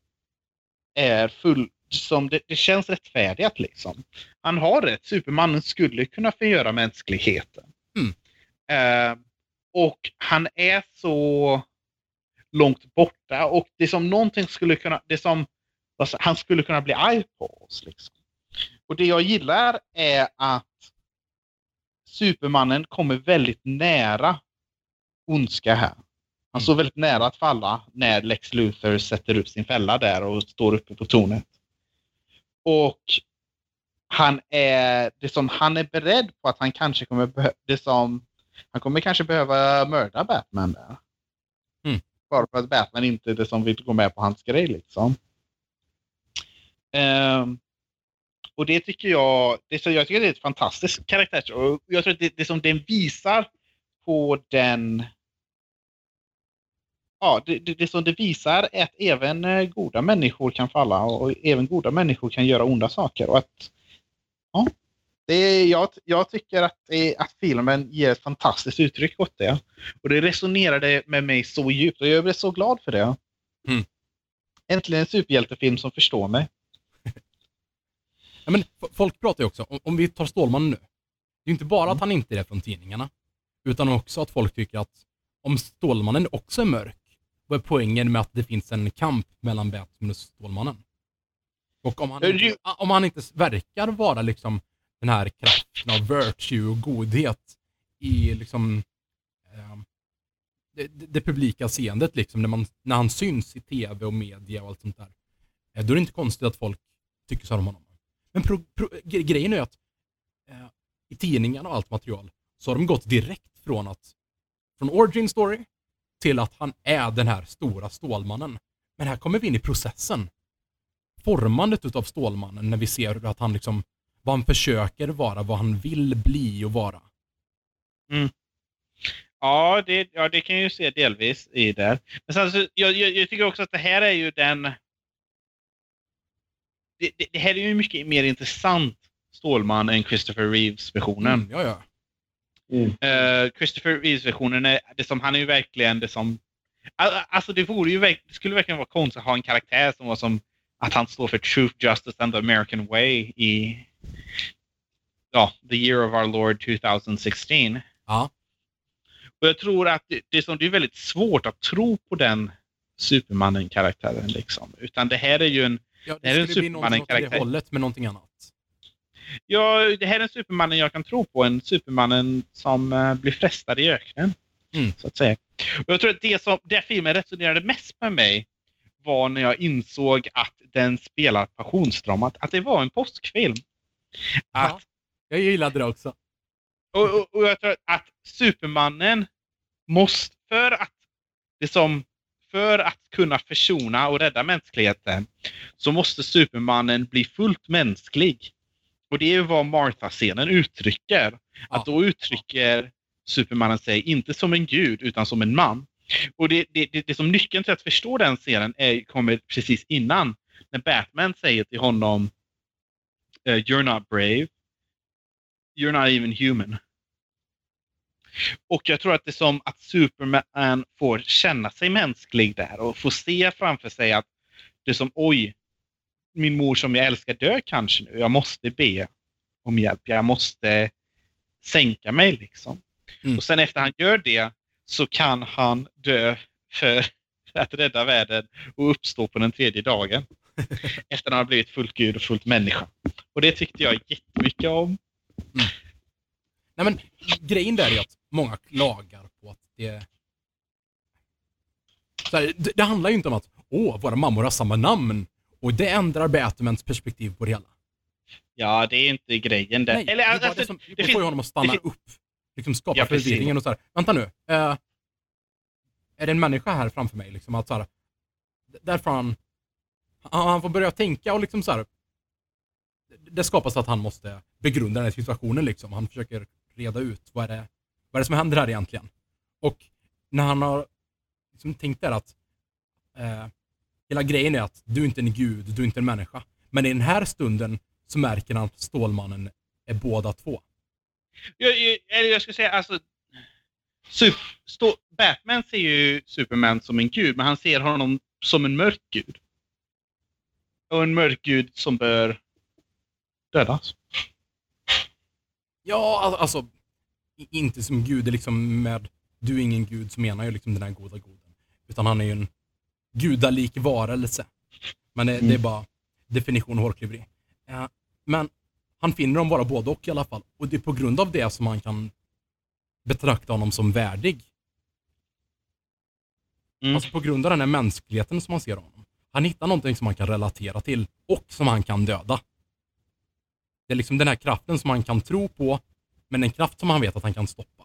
[SPEAKER 1] är full, som det, det känns rättfärdigt liksom. Han har rätt, Supermannen skulle kunna förgöra mänskligheten.
[SPEAKER 2] Mm.
[SPEAKER 1] Eh, och han är så långt borta och det som någonting skulle kunna, det som alltså, han skulle kunna bli arg på oss. Liksom. Och det jag gillar är att Supermannen kommer väldigt nära ondska här. Han står väldigt nära att falla när Lex Luthor sätter upp sin fälla där och står uppe på tornet. Och han är, det som han är beredd på att han kanske kommer det som, han kommer kanske behöva mörda Batman där. Bara för att Batman inte är det som vill gå med på hans grej liksom. Ehm, och det tycker jag, det, så jag tycker det är ett fantastiskt karaktär. Och jag tror att det, det som den visar på den Ja, det, det, det som det visar är att även eh, goda människor kan falla och även goda människor kan göra onda saker. Och att, ja, det är, jag, jag tycker att, det, att filmen ger ett fantastiskt uttryck åt det. Och det resonerade med mig så djupt och jag blev så glad för det.
[SPEAKER 2] Mm.
[SPEAKER 1] Äntligen en superhjältefilm som förstår mig.
[SPEAKER 2] Ja, men folk pratar ju också, om, om vi tar Stålman nu. Det är inte bara att han inte är från tidningarna, utan också att folk tycker att om Stålmannen också är mörk, vad är poängen med att det finns en kamp mellan Batman och Stålmannen? Och om han,
[SPEAKER 1] det-
[SPEAKER 2] om han inte verkar vara liksom den här kraften av virtue och godhet i liksom eh, det, det, det publika seendet liksom, när, man, när han syns i tv och media och allt sånt där. Eh, då är det inte konstigt att folk tycker så här om honom. Men pro, pro, grejen är att eh, i tidningarna och allt material så har de gått direkt från att från origin story till att han är den här stora Stålmannen. Men här kommer vi in i processen. Formandet utav Stålmannen när vi ser att han liksom, vad han försöker vara, vad han vill bli och vara.
[SPEAKER 1] Ja, det, ja, det kan jag ju se delvis i det. Men sen, så, jag, jag, jag tycker också att det här är ju den... Det, det, det här är ju mycket mer intressant Stålman än Christopher Reeves-versionen.
[SPEAKER 2] Mm, ja, ja.
[SPEAKER 3] Mm.
[SPEAKER 1] Eh, Christopher Reeves-versionen är det som, han är ju verkligen det som... Al- Alltså det vore ju det skulle verkligen vara konstigt att ha en karaktär som var som att han står för truth, justice and the American way i ja, the year of our Lord 2016.
[SPEAKER 2] Ja.
[SPEAKER 1] Och jag tror att det, det, är som, det är väldigt svårt att tro på den Supermannen-karaktären. Liksom. Utan det här är ju en...
[SPEAKER 2] ja
[SPEAKER 1] Det
[SPEAKER 2] det skulle bli någonting åt det hållet med någonting annat.
[SPEAKER 1] Ja, det här är en Supermannen jag kan tro på. En Supermannen som eh, blir frestad i öknen.
[SPEAKER 2] Mm.
[SPEAKER 1] Så att säga. Och jag tror att det som det filmen resonerade mest med mig var när jag insåg att den spelar passionsdramat. Att det var en påskfilm. Att,
[SPEAKER 2] Ja. Jag gillade det också.
[SPEAKER 1] och, och, och jag tror att Supermannen måste, för att det som för att kunna försona och rädda mänskligheten så måste Supermannen bli fullt mänsklig. Och det är ju vad Martha-scenen uttrycker.
[SPEAKER 2] Ja.
[SPEAKER 1] Att då uttrycker Supermannen sig inte som en gud utan som en man. Och det, det, det, det som nyckeln till att förstå den scenen är, kommer precis innan. När Batman säger till honom eh, You're not brave. You're not even human. Och jag tror att det är som att Superman får känna sig mänsklig där och får se framför sig att det är som oj, min mor som jag älskar dör kanske nu. Jag måste be om hjälp. Jag måste sänka mig liksom.
[SPEAKER 2] Mm.
[SPEAKER 1] Och sen efter han gör det så kan han dö för att rädda världen och uppstå på den tredje dagen. efter att han har blivit fullt gud och fullt människa. Och det tyckte jag jättemycket om.
[SPEAKER 2] Nej men grejen där är att många klagar på att det... Här, det, det handlar ju inte om att åh, våra mammor har samma namn och det ändrar Batmans perspektiv på det hela.
[SPEAKER 1] Ja, det är inte grejen där.
[SPEAKER 2] Nej,
[SPEAKER 1] Eller,
[SPEAKER 2] det,
[SPEAKER 1] alltså,
[SPEAKER 2] det, som, det, får ju honom att stanna
[SPEAKER 1] det
[SPEAKER 2] upp. Liksom skapa
[SPEAKER 1] Ja,
[SPEAKER 2] förvirringen och så här. Vänta nu. eh, är det en människa här framför mig? Liksom att så här, där får han, får börja tänka och liksom så här. Det, skapas att han måste begrunda den här situationen liksom. Han försöker reda ut vad är det, vad är det som händer här egentligen? Och när han har liksom tänkt där att eh, hela grejen är att du är inte en gud, du är inte en människa. Men i den här stunden så märker han att Stålmannen är båda två.
[SPEAKER 1] Jag, jag, eller jag skulle säga alltså... super, stå, Batman ser ju Superman som en gud, men han ser honom som en mörk gud. Och en mörk gud som bör dödas.
[SPEAKER 2] Ja, al- alltså inte som gud, liksom med du är ingen gud så menar jag liksom den här goda goden. Utan han är ju en gudalik varelse. Men det, det är
[SPEAKER 3] Mm.
[SPEAKER 2] bara definition hårklyveri. Ja, men han finner dem vara både och i alla fall. Och det är på grund av det som man kan betrakta honom som värdig.
[SPEAKER 1] Mm.
[SPEAKER 2] Alltså på grund av den här mänskligheten som man ser honom. Han hittar någonting som man kan relatera till och som han kan döda. Det är liksom den här kraften som han kan tro på, men en kraft som han vet att han kan stoppa.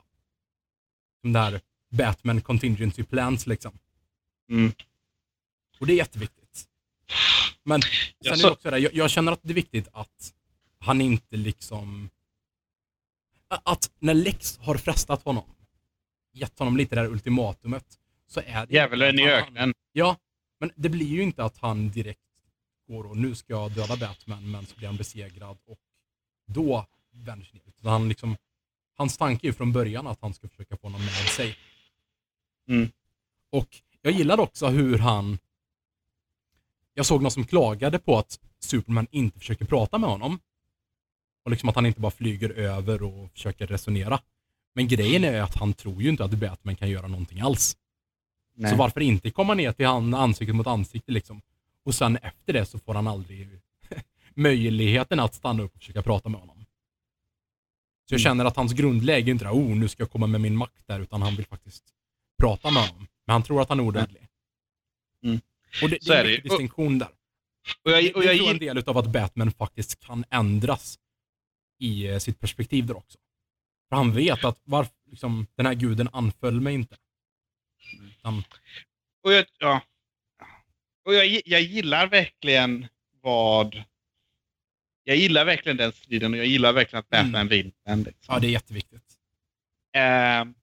[SPEAKER 2] Som där Batman contingency plans liksom.
[SPEAKER 1] Mm.
[SPEAKER 2] Och det är jätteviktigt. Men sen är det också det, jag, jag känner att det är viktigt att han inte liksom... Att när Lex har frestat honom, gett honom lite det här ultimatumet, så är det...
[SPEAKER 1] Djävulen i
[SPEAKER 2] han-
[SPEAKER 1] öknen.
[SPEAKER 2] Ja, men det blir ju inte att han direkt går och nu ska jag döda Batman, men så blir han besegrad och då vänder sig ner. Han liksom, hans tanke är ju från början att han ska försöka få honom med sig.
[SPEAKER 1] Mm.
[SPEAKER 2] Och jag gillade också hur han... Jag såg någon som klagade på att Superman inte försöker prata med honom. Och liksom att han inte bara flyger över och försöker resonera. Men grejen är att han tror ju inte att Batman kan göra någonting alls.
[SPEAKER 1] Nej.
[SPEAKER 2] Så varför inte komma ner till han ansikte mot ansikte liksom. Och sen efter det så får han aldrig möjligheten att stanna upp och försöka prata med honom. Så jag
[SPEAKER 1] Mm.
[SPEAKER 2] känner att hans grundläge är inte det oh nu ska jag komma med min makt där, utan han vill faktiskt prata med honom. Men han tror att han är odödlig.
[SPEAKER 1] Mm.
[SPEAKER 2] Och det, det
[SPEAKER 1] är
[SPEAKER 2] är
[SPEAKER 1] det
[SPEAKER 2] en viktig distinktion där.
[SPEAKER 1] Och jag,
[SPEAKER 2] Det,
[SPEAKER 1] och
[SPEAKER 2] det
[SPEAKER 1] jag,
[SPEAKER 2] tror jag är en del av att Batman faktiskt kan ändras i eh, sitt perspektiv där också. För han vet att varför, liksom, den här guden anföll mig inte. Utan,
[SPEAKER 1] och jag, ja. och jag, jag gillar verkligen vad... Jag gillar verkligen den striden och jag gillar verkligen att Batman
[SPEAKER 2] Mm.
[SPEAKER 1] vinner. Liksom.
[SPEAKER 2] ja, det är jätteviktigt.
[SPEAKER 1] Ehm,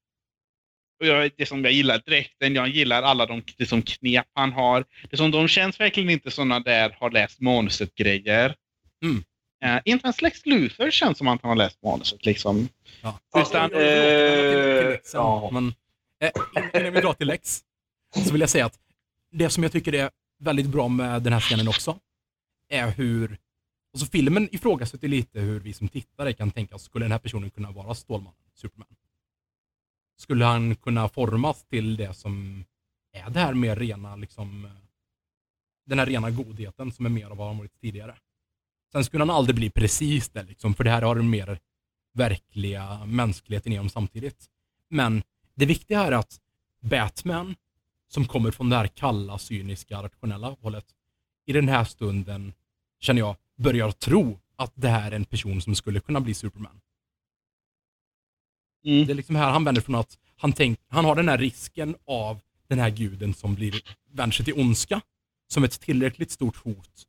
[SPEAKER 1] och jag, det som jag gillar dräkten, jag gillar alla de liksom, knep han har. Det som, de känns verkligen inte sådana där har läst manuset-grejer.
[SPEAKER 2] Mm.
[SPEAKER 1] Eh, inte ens Lex Luthor känns som att han har läst manuset. Liksom.
[SPEAKER 2] Ja.
[SPEAKER 1] Utan-
[SPEAKER 2] till- till
[SPEAKER 3] eh,
[SPEAKER 2] Lex sen,
[SPEAKER 3] ja.
[SPEAKER 2] Men Eh, innan vi drar till Lex så vill jag säga att det som jag tycker är väldigt bra med den här scenen också är hur Alltså filmen ifrågasätter lite hur vi som tittare kan tänka oss, skulle den här personen kunna vara Stålmannen, Superman? Skulle han kunna formas till det som är det här mer rena, liksom, den här rena godheten som är mer av vad han varit tidigare? Sen skulle han aldrig bli precis det, liksom, för det här har den mer verkliga mänskligheten i honom samtidigt. Men det viktiga är att Batman, som kommer från det här kalla, cyniska, rationella hållet, i den här stunden, känner jag, börjar tro att det här är en person som skulle kunna bli Superman.
[SPEAKER 1] Mm.
[SPEAKER 2] Det är liksom här han vänder från att han, tänk, han har den här risken av den här guden som blir, vänder sig till ondska som ett tillräckligt stort hot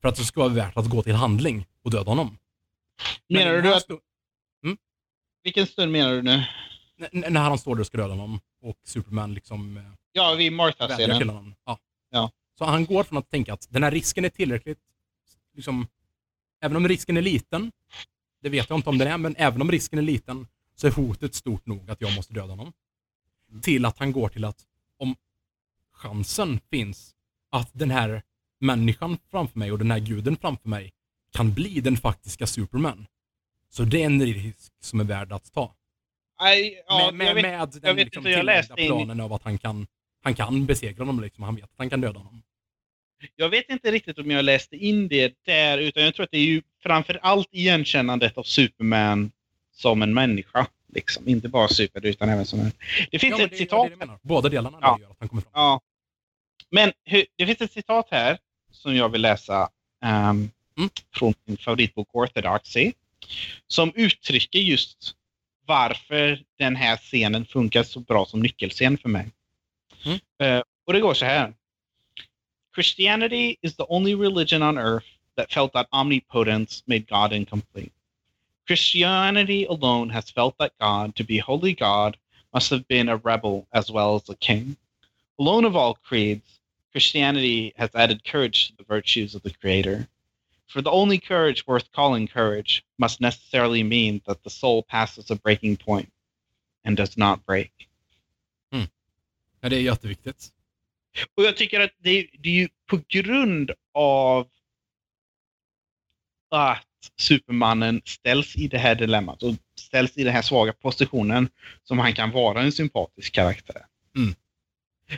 [SPEAKER 2] för att det ska vara värt att gå till handling och döda honom. Men
[SPEAKER 1] Menar
[SPEAKER 2] i den
[SPEAKER 1] du att...
[SPEAKER 2] stu-
[SPEAKER 1] Vilken stund menar du nu?
[SPEAKER 2] N- när han står där och ska döda honom och Superman liksom eh,
[SPEAKER 1] Ja, vid Martha-scenen.
[SPEAKER 2] Ja.
[SPEAKER 1] Ja.
[SPEAKER 2] Så han går från att tänka att den här risken är tillräckligt, liksom, även om risken är liten, det vet jag inte om den är, men även om risken är liten så är hotet stort nog att jag måste döda honom. Till att han går till att om chansen finns att den här människan framför mig och den här guden framför mig kan bli den faktiska Superman. Så det är en risk som är värd att ta.
[SPEAKER 1] Nej, ja,
[SPEAKER 2] med med,
[SPEAKER 1] jag vet,
[SPEAKER 2] med den
[SPEAKER 1] vet
[SPEAKER 2] liksom,
[SPEAKER 1] inte, läste in i-
[SPEAKER 2] planen av att han kan, han kan besegra honom. Liksom. Han vet att han kan döda honom.
[SPEAKER 1] jag vet inte riktigt om jag läste in det där, utan jag tror att det är ju framför allt igenkännandet av Superman som en människa. Liksom. Inte bara super, utan även som en... Det finns
[SPEAKER 2] Ja,
[SPEAKER 1] ett
[SPEAKER 2] det
[SPEAKER 1] citat
[SPEAKER 2] det menar. Båda delarna
[SPEAKER 1] Ja.
[SPEAKER 2] det gör att han kommer fram.
[SPEAKER 1] Ja. Men hur, det finns ett citat här som jag vill läsa ehm,
[SPEAKER 2] Mm.
[SPEAKER 1] från min favoritbok Orthodoxy. Som uttrycker just varför den här scenen funkar så bra som nyckelscen för mig.
[SPEAKER 2] Mm.
[SPEAKER 1] Eh, och det går så här. Christianity is the only religion on earth that felt that omnipotence made God incomplete. Christianity alone has felt that God, to be holy God, must have been a rebel as well as a king. Alone of all creeds, Christianity has added courage to the virtues of the Creator. For the only courage worth calling courage must necessarily mean that the soul passes a breaking point and does not break.
[SPEAKER 2] Ja, det är jätteviktigt.
[SPEAKER 1] Och jag tycker att det, det är ju på grund av att Supermannen ställs i det här dilemmat och ställs i den här svaga positionen som han kan vara en sympatisk karaktär.
[SPEAKER 2] Mm.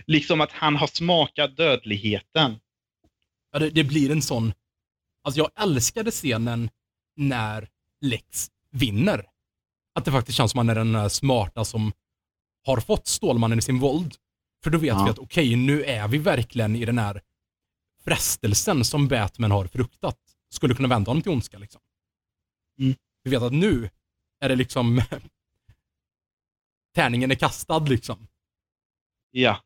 [SPEAKER 1] Liksom att han har smakat dödligheten.
[SPEAKER 2] Ja, det, det blir en sån... Alltså jag älskade scenen när Lex vinner. Att det faktiskt känns som att han är den där smarta som har fått Stålmannen i sin våld. För då vet
[SPEAKER 1] Ja.
[SPEAKER 2] vi att okej, nu är vi verkligen i den här frestelsen som Batman har fruktat. Skulle kunna vända honom till ondska liksom.
[SPEAKER 1] Mm.
[SPEAKER 2] Vi vet att nu är det liksom... tärningen är kastad liksom.
[SPEAKER 1] Ja.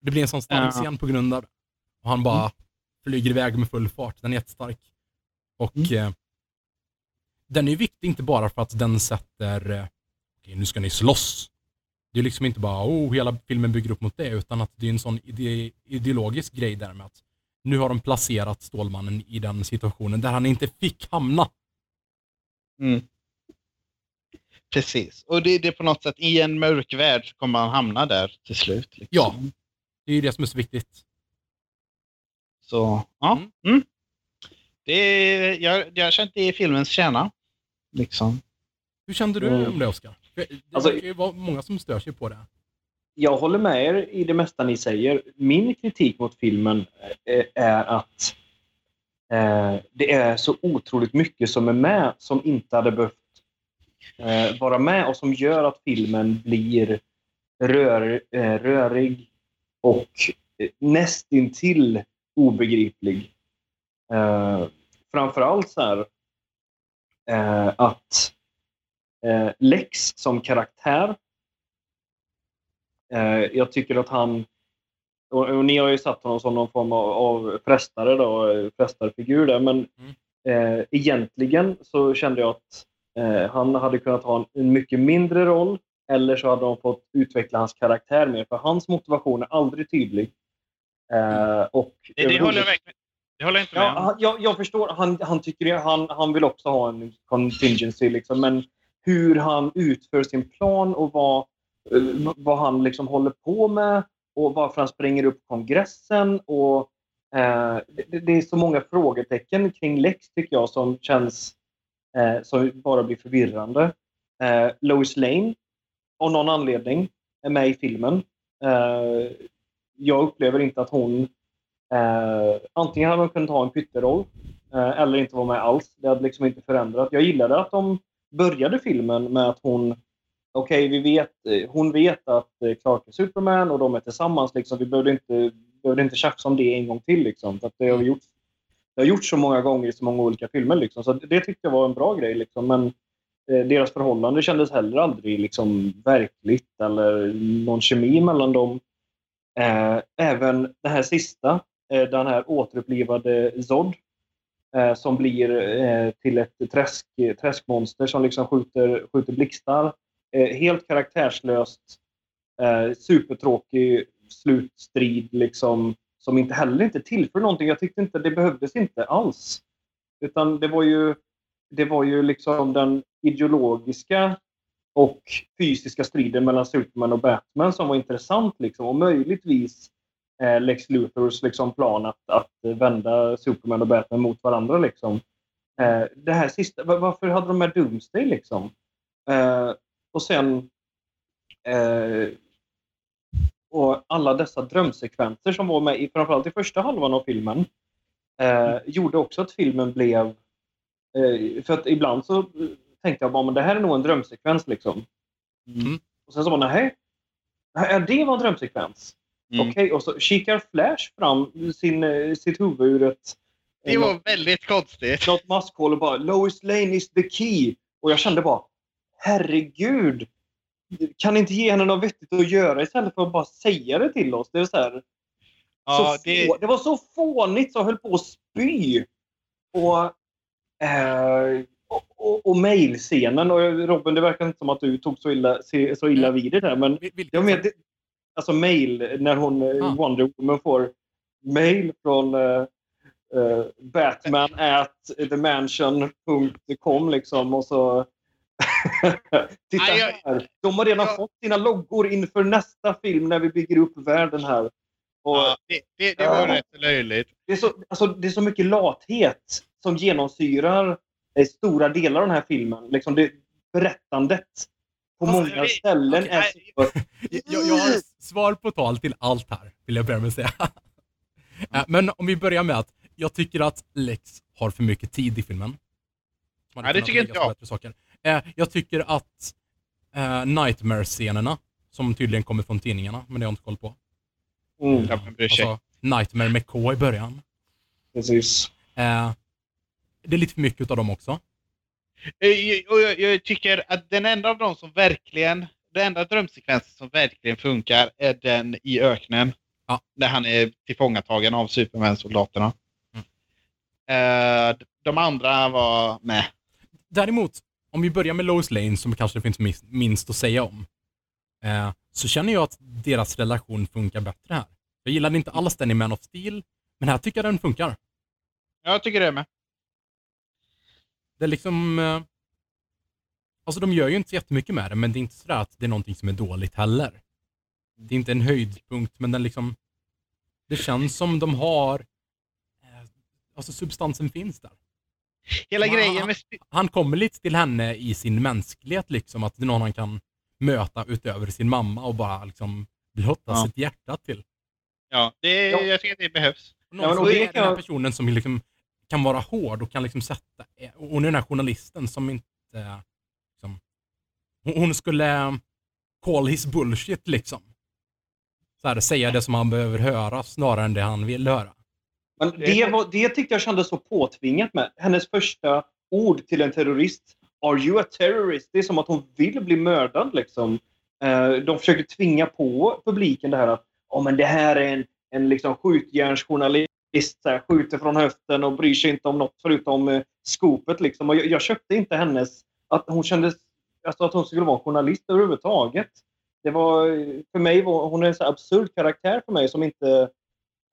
[SPEAKER 2] Det blir en sån stark scen på grund av det. Och han bara flyger iväg med full fart. Den är jättestark. Och
[SPEAKER 1] Mm.
[SPEAKER 2] eh, den är viktig inte bara för att den sätter, eh, okej nu ska ni slåss. Det är liksom inte bara, oh, hela filmen bygger upp mot det, utan att det är en sån ide ideologisk grej där med att nu har de placerat Stålmannen i den situationen där han inte fick hamna.
[SPEAKER 1] Mm. Precis. Och det, det är på något sätt, i en mörk värld så kommer han hamna där till slut. Liksom.
[SPEAKER 2] Ja. Det är ju det som är så viktigt.
[SPEAKER 1] Så, ja.
[SPEAKER 2] Mm.
[SPEAKER 1] Mm. Det är, jag, jag känner att det är filmens kärna. Liksom.
[SPEAKER 2] Hur kände du
[SPEAKER 3] Mm.
[SPEAKER 2] om det, Oskar? För Det
[SPEAKER 3] Alltså-
[SPEAKER 2] verkar ju vara många som stör sig på det.
[SPEAKER 3] jag håller med er i det mesta ni säger. Min kritik mot filmen eh, är att eh, det är så otroligt mycket som är med som inte hade behövt eh, vara med och som gör att filmen blir rör, eh, rörig och eh, nästintill obegriplig. Eh, framförallt så här eh, att eh, Lex som karaktär eh, jag tycker att han och, och, ni har ju satt honom som någon form av, av prästare då, prästarfigur där, men mm. eh, egentligen så kände jag att eh, han hade kunnat ha en, en, mycket mindre roll eller så hade de fått utveckla hans karaktär mer, för hans motivation är aldrig tydlig.
[SPEAKER 1] Eh, och det, det håller jag verkligen det håller jag inte med
[SPEAKER 3] ja. Jag, jag förstår, han, han, tycker det, han, han vill också ha en contingency, liksom, men hur han utför sin plan och vad, eh, vad han liksom håller på med och varför han springer upp kongressen. Och, eh, det, det, är så många frågetecken kring Lex tycker jag som känns eh, som bara blir förvirrande. Eh, Lois Lane, av någon anledning, är med i filmen. Eh, jag upplever inte att hon... Eh, antingen hade hon kunnat ha en pytteroll eh, eller inte vara med alls. Det hade liksom inte förändrat. Jag gillade att de började filmen med att hon okej, okay, vet, hon vet att Clark är Superman och de är tillsammans. Liksom. Vi behövde inte, behövde inte tjafsa om det en gång till. Liksom. För det, har gjort, det har gjorts så många gånger i så många olika filmer. Liksom. Så det tyckte jag var en bra grej. Liksom. Men eh, deras förhållande kändes heller aldrig liksom, verkligt eller någon kemi mellan dem. Eh, även det här sista, eh, den här återupplivade Zod, eh, som blir eh, till ett träsk, träskmonster som liksom skjuter, skjuter blixtar Eh, helt karaktärslöst, eh, supertråkig slutstrid liksom, som inte heller inte tillför någonting. Jag tyckte inte det behövdes inte alls. Utan det var ju, det var ju liksom den ideologiska och fysiska striden mellan Superman och Batman som var intressant. Liksom, och möjligtvis eh, Lex Luthors liksom, plan att, att vända Superman och Batman mot varandra. Liksom. Eh, det här sista, varför hade de med Doomsday? Liksom? Eh, och sen eh, och alla dessa drömsekvenser som var med i framförallt i första halvan av filmen eh, gjorde också att filmen blev... Eh, för att ibland så tänkte jag bara, men det här är nog en drömsekvens liksom. Mm. Och sen så bara, nej. Ja, det var en drömsekvens. Mm. Okej, okay, och så kikar Flash fram sin, eh, sitt huvud ur ett...
[SPEAKER 1] Det var något, väldigt konstigt.
[SPEAKER 3] Något maskhål och bara Lois Lane is the key. Och jag kände bara, herregud! Kan inte ge henne något vettigt att göra istället för att bara säga det till oss? Det, är så här, ja, så det... Få, det var så fånigt så jag höll på att spy. Och, eh, och, och, mejlscenen. Robin, det verkar inte som att du tog så illa, så illa vid det där. Men jag med, alltså mejl, när hon, ah. Wonder Woman får mejl från uh, uh, Batman at themansion.com liksom. Och så Titta Nej, jag, här! De har redan jag, fått sina loggor inför nästa film när vi bygger upp världen här.
[SPEAKER 1] Och, ja, det, det, det var äh, rätt löjligt.
[SPEAKER 3] Det är, så, alltså, det är så mycket lathet som genomsyrar stora delar av den här filmen. Liksom det, berättandet på alltså, många ställen okay, är så...
[SPEAKER 2] jag, jag har svar på tal till allt här, vill jag börja med att säga. Mm. Men om vi börjar med att jag tycker att Lex har för mycket tid i filmen.
[SPEAKER 1] Nej, det tycker inte jag.
[SPEAKER 2] Saker. Eh, jag tycker att eh, Nightmare-scenerna, som tydligen kommer från tidningarna, men det har jag inte koll på.
[SPEAKER 3] Mm.
[SPEAKER 2] Alltså, Nightmare med K i början.
[SPEAKER 3] Precis.
[SPEAKER 2] Det är lite för mycket av dem också.
[SPEAKER 1] Eh, och jag, jag, tycker att den enda av dem som verkligen, den enda drömsekvensen som verkligen funkar är den i öknen.
[SPEAKER 2] Ja.
[SPEAKER 1] Där han är tillfångatagen av Superman-soldaterna. Mm. Eh, de andra var med.
[SPEAKER 2] Däremot, om vi börjar med Lois Lane, som kanske det finns minst att säga om, eh, så känner jag att deras relation funkar bättre här. Jag gillade inte alls den i Man of Steel, men här tycker jag den funkar.
[SPEAKER 1] Jag tycker det med.
[SPEAKER 2] Det är liksom... Eh, alltså de gör ju inte så jättemycket med det, men det är inte så att det är någonting som är dåligt heller. Det är inte en höjdpunkt, men den liksom... Det känns som de har... Eh, alltså substansen finns där.
[SPEAKER 1] Hela han, grejen med...
[SPEAKER 2] Han kommer lite till henne i sin mänsklighet, liksom, att det är någon han kan möta utöver sin mamma och bara liksom blotta
[SPEAKER 1] Ja.
[SPEAKER 2] sitt hjärta till.
[SPEAKER 1] Ja, det,
[SPEAKER 3] Ja.
[SPEAKER 1] jag tycker att det behövs.
[SPEAKER 2] Någon
[SPEAKER 3] Ja, men
[SPEAKER 2] som
[SPEAKER 3] och det
[SPEAKER 2] är den här
[SPEAKER 3] jag-
[SPEAKER 2] personen som liksom kan vara hård och kan liksom sätta... Och hon är den här journalisten som inte... Liksom, hon, hon skulle call his bullshit liksom. Så här, säga det som han behöver höra snarare än det han vill höra.
[SPEAKER 3] Men det, var, det tyckte jag kändes så påtvingat med. Hennes första ord till en terrorist. Are you a terrorist? Det är som att hon vill bli mördad liksom. Eh, de försöker tvinga på publiken det här att oh, men det här är en, en liksom skjutjärnsjournalist. Så här, skjuter från höften och bryr sig inte om något förutom eh, skopet. Liksom. Och jag, jag köpte inte hennes... Att hon kändes... Alltså att hon skulle vara journalist överhuvudtaget. Det var, för mig var hon en så här absurd karaktär för mig som inte...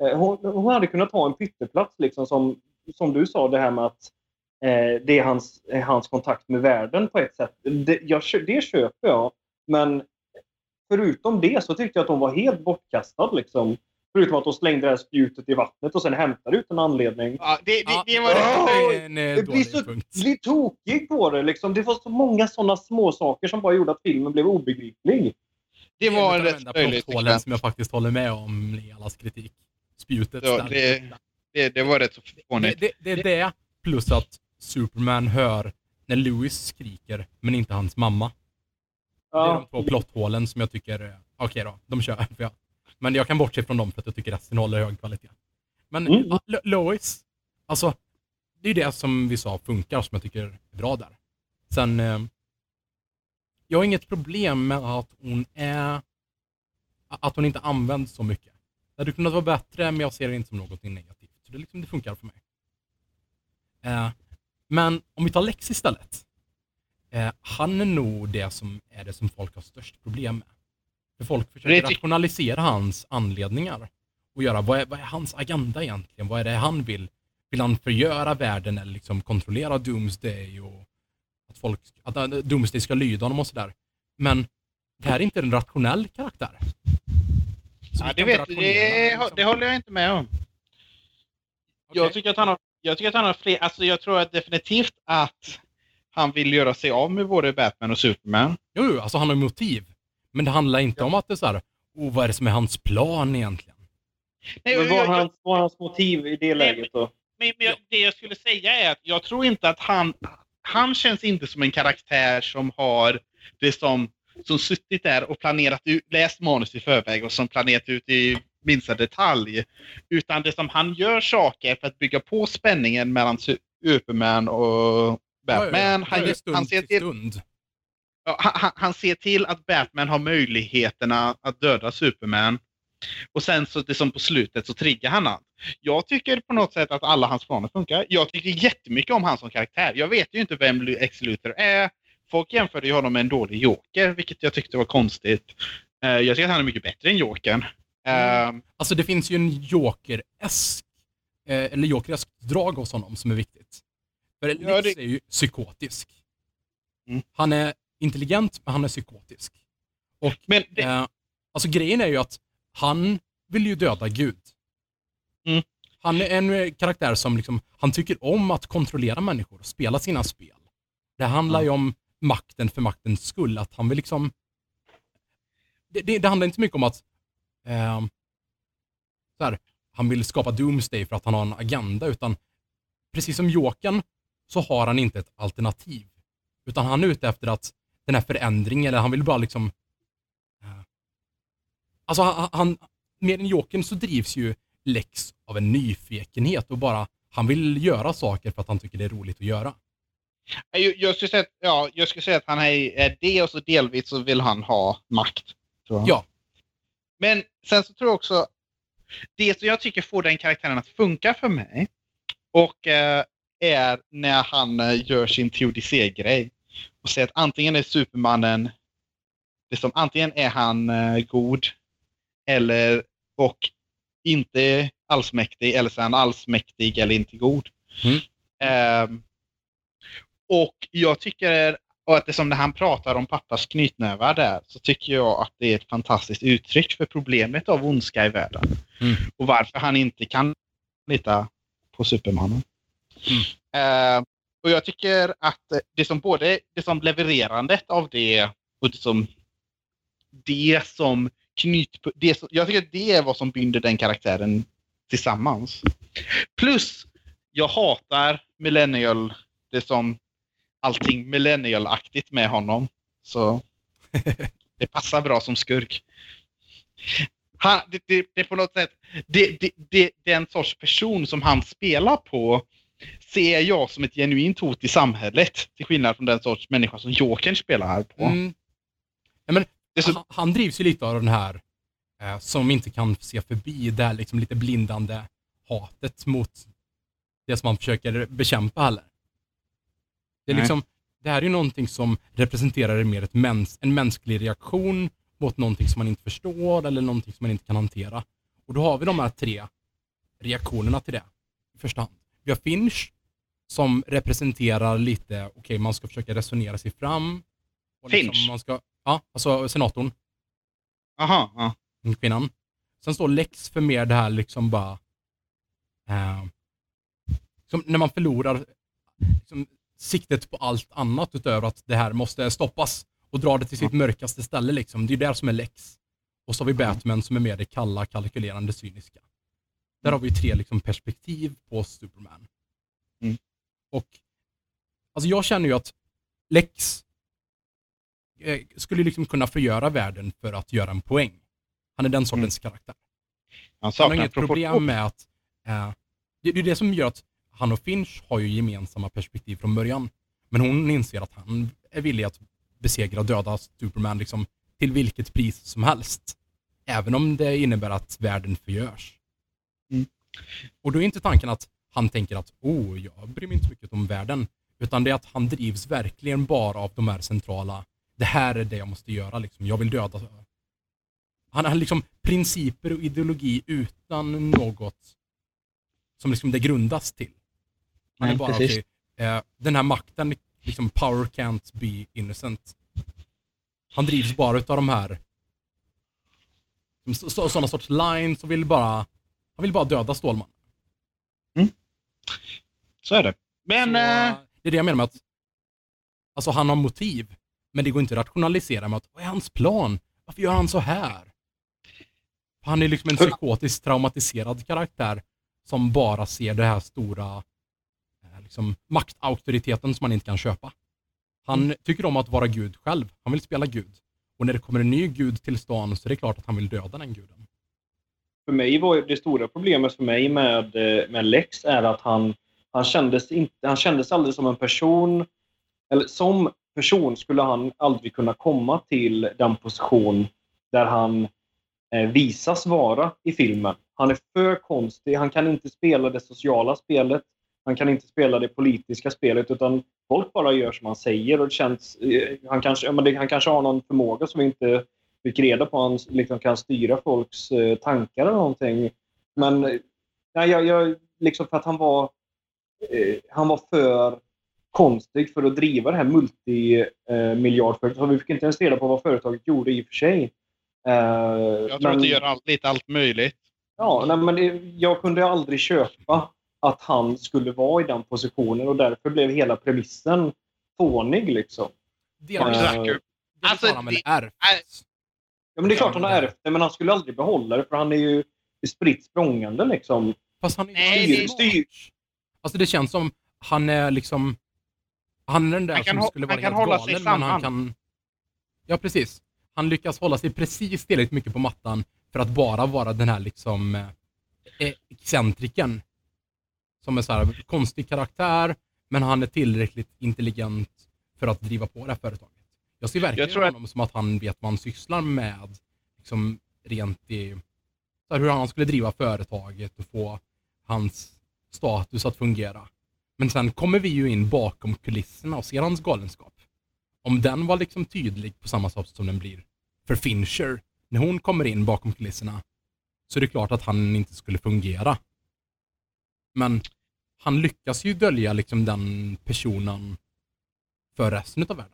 [SPEAKER 3] Eh, Hon, hon hade kunnat ha en pytteplats, liksom, som, som du sa, det här med att eh, det är hans, eh, hans kontakt med världen på ett sätt. Det, jag, det köper jag, men förutom det så tyckte jag att hon var helt bortkastad. Liksom. Förutom att hon slängde det här spjutet i vattnet och sen hämtade ut en anledning.
[SPEAKER 1] Ja, det, det,
[SPEAKER 2] Ja,
[SPEAKER 1] det var
[SPEAKER 2] det är en eh,
[SPEAKER 3] Det blir
[SPEAKER 2] dålig
[SPEAKER 3] så
[SPEAKER 2] punkt.
[SPEAKER 3] blir tokig på det. Liksom. Det var så många sådana små saker som bara gjorde att filmen blev obegriplig.
[SPEAKER 1] Det
[SPEAKER 2] är
[SPEAKER 1] var
[SPEAKER 2] en
[SPEAKER 1] en
[SPEAKER 2] av de
[SPEAKER 1] rätt
[SPEAKER 2] enda
[SPEAKER 1] löjlig
[SPEAKER 2] plotthålen
[SPEAKER 1] sekvens.
[SPEAKER 2] som jag faktiskt håller med om i allas kritik. Spjutet.
[SPEAKER 1] Ja, det, det, det var rätt så
[SPEAKER 2] det,
[SPEAKER 1] fånigt.
[SPEAKER 2] det, det är det, plus att Superman hör när Louis skriker, men inte hans mamma. Det är de två plotthålen som jag tycker, eh, okej då, de kör. För jag, men jag kan bortse från dem för att jag tycker resten håller hög kvalitet. Men
[SPEAKER 3] Mm.
[SPEAKER 2] Lois, alltså, det är det som vi sa funkar, som jag tycker är bra där. Sen, eh, jag har inget problem med att hon är, att hon inte används så mycket. Det hade kunnat vara bättre, men jag ser det inte som något negativt. Så det, liksom, det funkar för mig. Eh, men om vi tar Lex istället. Eh, han är nog det som är det som folk har störst problem med. För folk försöker
[SPEAKER 1] Det ty-
[SPEAKER 2] rationalisera hans anledningar. Och göra, vad är, vad är hans agenda egentligen? Vad är det han vill? Vill han förgöra världen eller liksom kontrollera Doomsday och att, folk, att Doomsday ska lyda honom och sådär. Men det här är inte en rationell karaktär. Så
[SPEAKER 1] Ja, det, vet,
[SPEAKER 2] inte
[SPEAKER 1] det,
[SPEAKER 2] liksom.
[SPEAKER 1] det håller jag inte med om. Jag
[SPEAKER 2] Okej.
[SPEAKER 1] tycker att han har, jag tycker att han har fler, alltså jag tror att definitivt att han vill göra sig av med både Batman och Superman.
[SPEAKER 2] Jo, alltså han har motiv. Men det handlar inte om att det är så här, oh, vad är det som är hans plan egentligen?
[SPEAKER 1] Nej,
[SPEAKER 3] Men vad var
[SPEAKER 1] jag-
[SPEAKER 3] hans, var hans motiv i det läget då?
[SPEAKER 1] Men, men det jag skulle säga är att jag tror inte att han... Han känns inte som en karaktär som har det som, som suttit där och planerat ut, läst manus i förväg och som planerat ut i minsta detalj. Utan det som han gör saker för att bygga på spänningen mellan Su- Superman och Batman.
[SPEAKER 2] Ja, ja, ja.
[SPEAKER 1] Han,
[SPEAKER 2] är
[SPEAKER 1] han, ser
[SPEAKER 2] till
[SPEAKER 1] ja, han- han, ser till att Batman har möjligheterna att döda Superman. Och sen så det som på slutet så triggar han allt. Jag tycker på något sätt att alla hans planer funkar. Jag tycker jättemycket om han som karaktär. Jag vet ju inte vem Lex Luthor är. Folk jämförde ju honom med en dålig Joker, vilket jag tyckte var konstigt. Eh, jag tycker att han är mycket bättre än Jokern.
[SPEAKER 2] Mm.
[SPEAKER 1] Eh,
[SPEAKER 2] Alltså det finns ju en Joker-esk, eh, eller Joker-esk drag hos honom som är viktigt. För Lex
[SPEAKER 1] Ja, det-
[SPEAKER 2] är ju psykotisk.
[SPEAKER 1] Mm.
[SPEAKER 2] Han är intelligent, men han är psykotisk. Och
[SPEAKER 1] men det,
[SPEAKER 2] eh, alltså grejen är ju att han vill ju döda Gud.
[SPEAKER 1] Mm.
[SPEAKER 2] Han är en eh, karaktär som liksom, han tycker om att kontrollera människor och spela sina spel. Det handlar
[SPEAKER 1] Ja.
[SPEAKER 2] ju om makten för maktens skull, att han vill liksom... Det, det, det handlar inte så mycket om att ehm, så här, han vill skapa Doomsday för att han har en agenda, utan precis som Jokern så har han inte ett alternativ. Utan han är ute efter att den här förändringen, eller han vill bara liksom... eh, alltså han, han, mer än Jokern så drivs ju Lex av en nyfikenhet och bara, han vill göra saker för att han tycker det är roligt att göra.
[SPEAKER 1] jag, jag, skulle säga att, ja, jag skulle säga att han är, det och så delvis så vill han ha makt.
[SPEAKER 2] Ja.
[SPEAKER 1] Men sen så tror jag också, det som jag tycker får den karaktären att funka för mig och eh, är när han eh, gör sin teodicé-grej och säger att antingen är Supermannen, det som, antingen är han eh, god eller och inte allsmäktig eller så är han allsmäktig eller inte god.
[SPEAKER 2] Mm.
[SPEAKER 1] Ehm, och jag tycker och att det som när han pratar om pappas knytnävar där så tycker jag att det är ett fantastiskt uttryck för problemet av ondska i världen.
[SPEAKER 2] Mm.
[SPEAKER 1] Och varför han inte kan lita på Supermannen.
[SPEAKER 2] Mm.
[SPEAKER 1] Eh, och jag tycker att det som både det som levererandet av det och det som det som knyt, det, jag tycker att det är vad som binder den karaktären tillsammans. Plus, jag hatar millennial, det som allting millennial-aktigt med honom. Så det passar bra som skurk. Han, det, det, det på något sätt, det, det, det, den sorts person som han spelar på ser jag som ett genuint hot i samhället. Till skillnad från den sorts människa som Jokern spelar här på.
[SPEAKER 2] Mm. Ja, men,
[SPEAKER 1] så-
[SPEAKER 2] han, han drivs ju lite av den här eh, som inte kan se förbi det här liksom lite blindande hatet mot det som han försöker bekämpa heller. Det, är
[SPEAKER 1] Nej.
[SPEAKER 2] liksom, det här är ju någonting som representerar mer ett mäns, en mänsklig reaktion mot någonting som man inte förstår eller någonting som man inte kan hantera. Och då har vi de här tre reaktionerna till det i första hand. Vi har Finch som representerar lite, okej man ska försöka resonera sig fram. Och liksom
[SPEAKER 1] Finch?
[SPEAKER 2] Man ska, ja, alltså senatorn,
[SPEAKER 1] Aha, ja.
[SPEAKER 2] kvinnan. Sen står Lex för mer det här liksom bara, eh, som när man förlorar liksom, siktet på allt annat utöver att det här måste stoppas och dra det till sitt mörkaste ställe. Liksom. Det är det som är Lex. Och så har vi Batman som är mer det kalla, kalkylerande, cyniska. Där har vi tre liksom, perspektiv på Superman.
[SPEAKER 1] Mm.
[SPEAKER 2] Och alltså jag känner ju att Lex eh, skulle liksom kunna förgöra världen för att göra en poäng. Han är den sortens karaktär.
[SPEAKER 1] Han
[SPEAKER 2] Han har inget problem med att... Eh, det, det är det som gör att han och Finch har ju gemensamma perspektiv från början. Men hon inser att han är villig att besegra döda Superman liksom, till vilket pris som helst. Även om det innebär att världen förgörs.
[SPEAKER 1] Mm.
[SPEAKER 2] Och då är inte tanken att han tänker att oh, jag bryr mig inte så mycket om världen. Utan det är att han drivs verkligen bara av de här centrala, det här är det jag måste göra, liksom. jag vill döda. Han har liksom principer och ideologi utan något som liksom det grundas till. Han
[SPEAKER 1] Nej,
[SPEAKER 2] är bara,
[SPEAKER 1] precis.
[SPEAKER 2] okej, eh, den här makten, liksom power can't be innocent. Han drivs bara utav de här så, sådana sorts lines och vill bara, han vill bara döda Stålman.
[SPEAKER 1] Så är det. Men...
[SPEAKER 2] Så,
[SPEAKER 1] eh,
[SPEAKER 2] det är det jag menar med att alltså, han har motiv, men det går inte att rationalisera med att vad är hans plan? Varför gör han så här? Han är liksom en psykotiskt traumatiserad karaktär som bara ser det här stora eh, liksom, maktauktoriteten som man inte kan köpa. Han
[SPEAKER 1] Mm.
[SPEAKER 2] tycker om att vara gud själv. Han vill spela gud. Och när det kommer en ny gud till stan så är det klart att han vill döda den guden
[SPEAKER 3] för mig var det stora problemet för mig med, eh, med Lex är att han, han, kändes inte, han kändes aldrig som en person, eller som person skulle han aldrig kunna komma till den position där han eh, visas vara i filmen. Han är för konstig, han kan inte spela det sociala spelet, han kan inte spela det politiska spelet, utan folk bara gör som han säger och det känns, eh, han, kanske, ja, men det, han kanske har någon förmåga som vi inte fick reda på. Han liksom kan styra folks eh, tankar eller någonting. Men eh, nej, jag, jag, liksom för att han var, eh, han var för konstig för att driva det här multimiljardföretaget. Vi fick inte ens reda på vad företaget gjorde i och för sig. Eh,
[SPEAKER 1] jag tror att det gör allt, lite allt möjligt.
[SPEAKER 3] Ja, nej, men det, jag kunde aldrig köpa att han skulle vara i den positionen och därför blev hela premissen fånig. Liksom.
[SPEAKER 2] Delvis,
[SPEAKER 3] Ja.
[SPEAKER 2] delvis
[SPEAKER 1] Alltså, det-
[SPEAKER 2] ärvt.
[SPEAKER 3] Ja, men det är klart han har ärvt det, men han skulle aldrig behålla det för han är ju spritt språngande. Liksom.
[SPEAKER 2] Fast han är
[SPEAKER 1] Nej,
[SPEAKER 2] styr,
[SPEAKER 3] det-
[SPEAKER 2] styr. Alltså det känns som han är liksom... Han är den där som skulle vara helt
[SPEAKER 1] hålla
[SPEAKER 2] galen,
[SPEAKER 1] sig
[SPEAKER 2] men han kan... Ja, precis. Han lyckas hålla sig precis tillräckligt mycket på mattan för att bara vara den här liksom eh, excentriken. Som är så här konstig karaktär, men han är tillräckligt intelligent för att driva på det här företaget. Jag ser verkligen
[SPEAKER 1] Jag tror att-
[SPEAKER 2] honom som att han vet vad han sysslar med, liksom rent i så här, hur han skulle driva företaget och få hans status att fungera. Men sen kommer vi ju in bakom kulisserna och ser hans galenskap. Om den var liksom tydlig på samma sätt som den blir för Fincher, när hon kommer in bakom kulisserna, så är det klart att han inte skulle fungera. Men han lyckas ju dölja liksom den personen för resten av världen.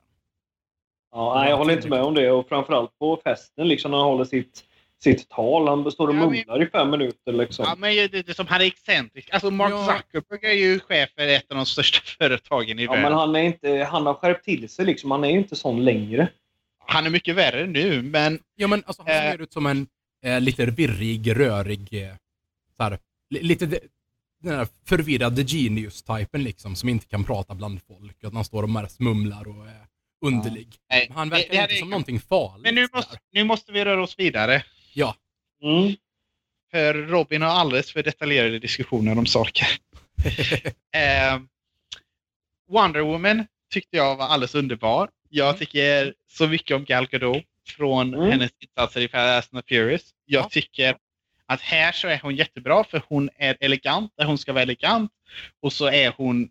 [SPEAKER 3] Ja, nej, jag håller inte med om det. Och framförallt på festen, liksom, när han håller sitt, sitt tal. Han står och
[SPEAKER 1] Ja, men-
[SPEAKER 3] mumlar i fem minuter. Liksom.
[SPEAKER 1] Ja, men det, det, som han är excentrisk. Alltså Mark
[SPEAKER 2] Ja.
[SPEAKER 1] Zuckerberg är ju chef för ett av de största företagen i
[SPEAKER 3] Ja,
[SPEAKER 1] världen.
[SPEAKER 3] men han, är inte, han har skärpt till sig. Liksom. Han är ju inte sån längre.
[SPEAKER 1] Han är mycket värre nu, men
[SPEAKER 2] Ja, men alltså, han
[SPEAKER 1] Eh.
[SPEAKER 2] ser ut som en eh, lite virrig, rörig, eh, så här, li- lite de, den här förvirrade genius-typen liksom, som inte kan prata bland folk. Att han står och mest mumlar och är underlig.
[SPEAKER 1] nej,
[SPEAKER 2] Men han
[SPEAKER 1] det-
[SPEAKER 2] verkar
[SPEAKER 1] det här
[SPEAKER 2] inte
[SPEAKER 1] är-
[SPEAKER 2] som någonting farligt.
[SPEAKER 1] Men nu måste, nu måste vi röra oss vidare.
[SPEAKER 2] Ja,
[SPEAKER 3] Mm.
[SPEAKER 1] För Robin har alldeles för detaljerade diskussioner om saker. eh, Wonder Woman tyckte jag var alldeles underbar. Jag
[SPEAKER 2] Mm.
[SPEAKER 1] tycker så mycket om Gal Gadot från
[SPEAKER 3] Mm.
[SPEAKER 1] hennes insatser i Fast and the Furious. Jag
[SPEAKER 2] Ja.
[SPEAKER 1] tycker att här så är hon jättebra för hon är elegant där hon ska vara elegant. Och så är hon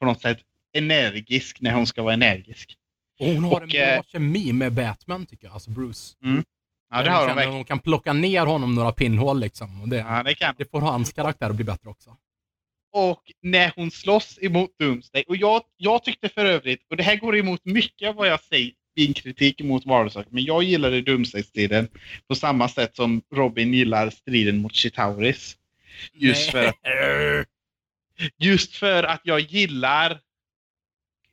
[SPEAKER 1] på något sätt energisk när hon ska vara energisk.
[SPEAKER 2] Och hon har en
[SPEAKER 1] Och,
[SPEAKER 2] bra
[SPEAKER 1] eh,
[SPEAKER 2] kemi med Batman tycker jag, alltså Bruce.
[SPEAKER 1] Ja, det har
[SPEAKER 2] hon
[SPEAKER 1] verkligen.
[SPEAKER 2] att Hon kan plocka ner honom några pinnhål liksom. Och det,
[SPEAKER 1] Ja, det kan
[SPEAKER 2] det får hans karaktär att bli bättre också.
[SPEAKER 1] och när hon slåss emot Doomsday. Och jag, jag tyckte för övrigt, och det här går emot mycket av vad jag säger min kritik mot Varulvsaker, men jag gillade Doomsday-striden på samma sätt som Robin gillar striden mot Chitauris. Just för, just för att jag gillar